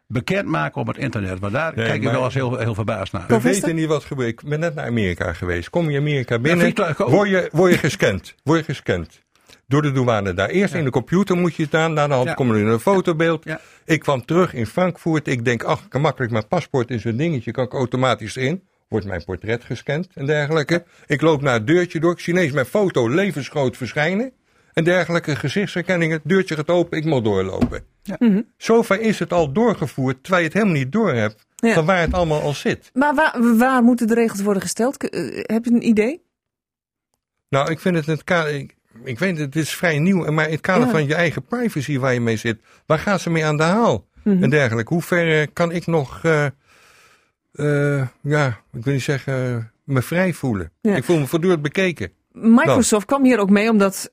bekendmaken op het internet. Want daar Nee, kijk ik maar- wel eens heel, heel verbaasd naar. We Professor? weten niet wat gebeurt. Ik ben net naar Amerika geweest. Kom je Amerika binnen, word je, word je gescand. Word je gescand. Door de douane daar. Eerst in de computer moet je staan, na de hand Ja. komt er in een fotobeeld. Ja. Ik kwam terug in Frankfurt. Ik denk, ach, gemakkelijk, mijn paspoort in zo'n dingetje kan ik automatisch in. Wordt mijn portret gescand en dergelijke. Ik loop naar het deurtje door. Ik zie ineens mijn foto levensgroot verschijnen. En dergelijke gezichtsherkenning. Het deurtje gaat open, ik moet doorlopen. Mhm. Zover is het al doorgevoerd, terwijl je het helemaal niet door hebt. Ja. Van waar het allemaal al zit. Maar waar, waar moeten de regels worden gesteld? Eh, heb je een idee? Nou, ik vind het in het kader. Ik, ik weet het, het is vrij nieuw, maar in het kader Ja. van je eigen privacy waar je mee zit, waar gaan ze mee aan de haal? Mhm. En dergelijke. Hoe ver eh, kan ik nog, eh, eh, ja, ik wil niet zeggen, me vrij voelen? Ja. Ik voel me voortdurend bekeken. Microsoft kwam hier ook mee omdat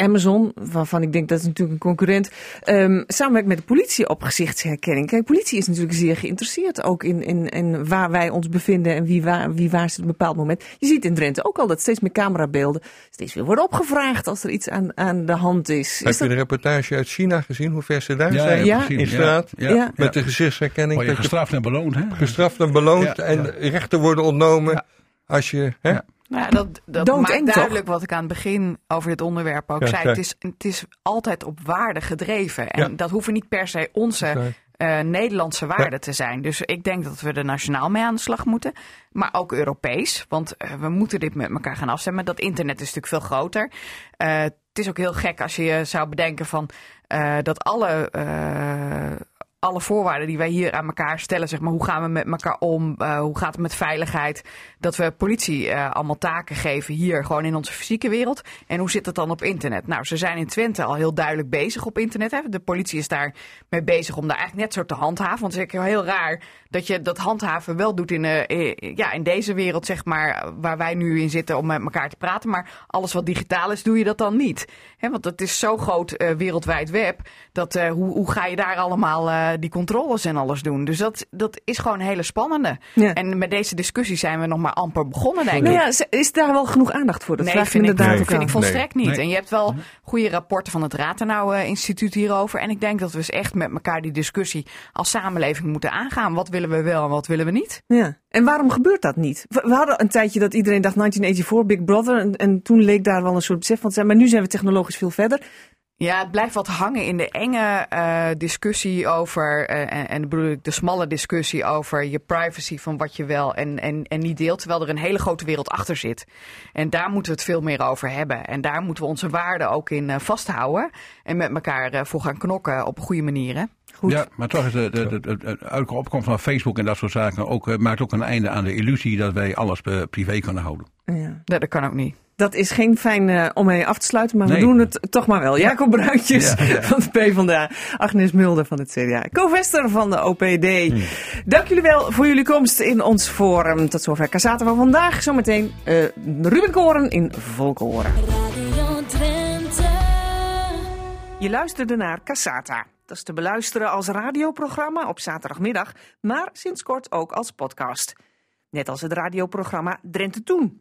Amazon, waarvan ik denk dat is natuurlijk een concurrent, ehm, samenwerkt met de politie op gezichtsherkenning. Kijk, politie is natuurlijk zeer geïnteresseerd ook in, in, in waar wij ons bevinden en wie waar, wie waar zit op een bepaald moment. Je ziet in Drenthe ook al dat steeds meer camerabeelden steeds weer worden opgevraagd als er iets aan, aan de hand is. Heb is je dat, de reportage uit China gezien, hoe ver ze daar Ja, zijn? Ja. In straat? Ja, Ja. Met de gezichtsherkenning. Word je gestraft en beloond, hè? gestraft en beloond Ja, en rechten worden ontnomen. Ja. Als je, hè? Ja. Nou, dat dat maakt toch? duidelijk wat ik aan het begin over dit onderwerp ook Ja, zei. Het is, het is altijd op waarde gedreven. En Ja. dat hoeven niet per se onze eh, Nederlandse waarden te zijn. Dus ik denk dat we er nationaal mee aan de slag moeten. Maar ook Europees. Want eh, we moeten dit met elkaar gaan afstemmen. Dat internet is natuurlijk veel groter. Eh, het is ook heel gek als je je zou bedenken van eh, dat alle. eh, alle voorwaarden die wij hier aan elkaar stellen, zeg maar, hoe gaan we met elkaar om? eh, hoe gaat het met veiligheid? Dat we politie eh, allemaal taken geven hier, gewoon in onze fysieke wereld. En hoe zit het dan op internet? Nou, ze zijn in Twente al heel duidelijk bezig op internet. Hè. De politie is daar mee bezig om daar eigenlijk net zo te handhaven. Want het is heel raar dat je dat handhaven wel doet in, eh, ja, in deze wereld, zeg maar, waar wij nu in zitten om met elkaar te praten. Maar alles wat digitaal is, doe je dat dan niet. Hè, want het is zo groot wereldwijd web, dat hoe, hoe ga je daar allemaal eh, die controles en alles doen? Dus dat, dat is gewoon een hele spannende. Ja. En met deze discussie zijn we nog maar amper begonnen, denk nou ik. ja, is daar wel genoeg aandacht voor? Dat nee, vraag vind ik, inderdaad Nee. ook vind ik volstrekt niet. Nee. En je hebt wel goede rapporten van het Ratenau-instituut hierover. En ik denk dat we eens echt met elkaar die discussie als samenleving moeten aangaan. Wat willen we wel en wat willen we niet? Ja. En waarom gebeurt dat niet? We, we hadden een tijdje dat iedereen dacht 1984, Big Brother. En, en toen leek daar wel een soort besef van te zijn. Maar nu zijn we technologisch veel verder. Ja, het blijft wat hangen in de enge eh, discussie over, eh, en, en bedoel ik de smalle discussie over je privacy van wat je wel en, en, en niet deelt, terwijl er een hele grote wereld achter zit. En daar moeten we het veel meer over hebben. En daar moeten we onze waarden ook in eh, vasthouden en met elkaar eh, voor gaan knokken op een goede manier. Hè? Goed. Ja, maar toch is de, de, opkomst van Facebook en dat soort zaken ook, maakt ook een einde aan de illusie dat wij alles privé kunnen houden. Ja. Dat kan ook niet. Dat is geen fijn eh, om mee af te sluiten, maar we doen het toch maar wel. Jacob Bruintjes Ja, ja. van de PvdA, Agnes Mulder van het CDA, Co-Vester van de OPD. Dank jullie wel voor jullie komst in ons forum. Tot zover Casata van vandaag. Zometeen eh Ruben Koren in Volkoren. Radio Drenthe. Je luisterde naar Casata. Dat is te beluisteren als radioprogramma op zaterdagmiddag, maar sinds kort ook als podcast. Net als het radioprogramma Drenthe Toen.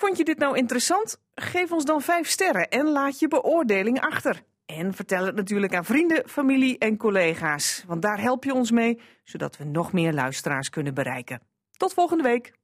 Vond je dit nou interessant? Geef ons dan 5 sterren en laat je beoordeling achter. En vertel het natuurlijk aan vrienden, familie en collega's, want daar help je ons mee, zodat we nog meer luisteraars kunnen bereiken. Tot volgende week.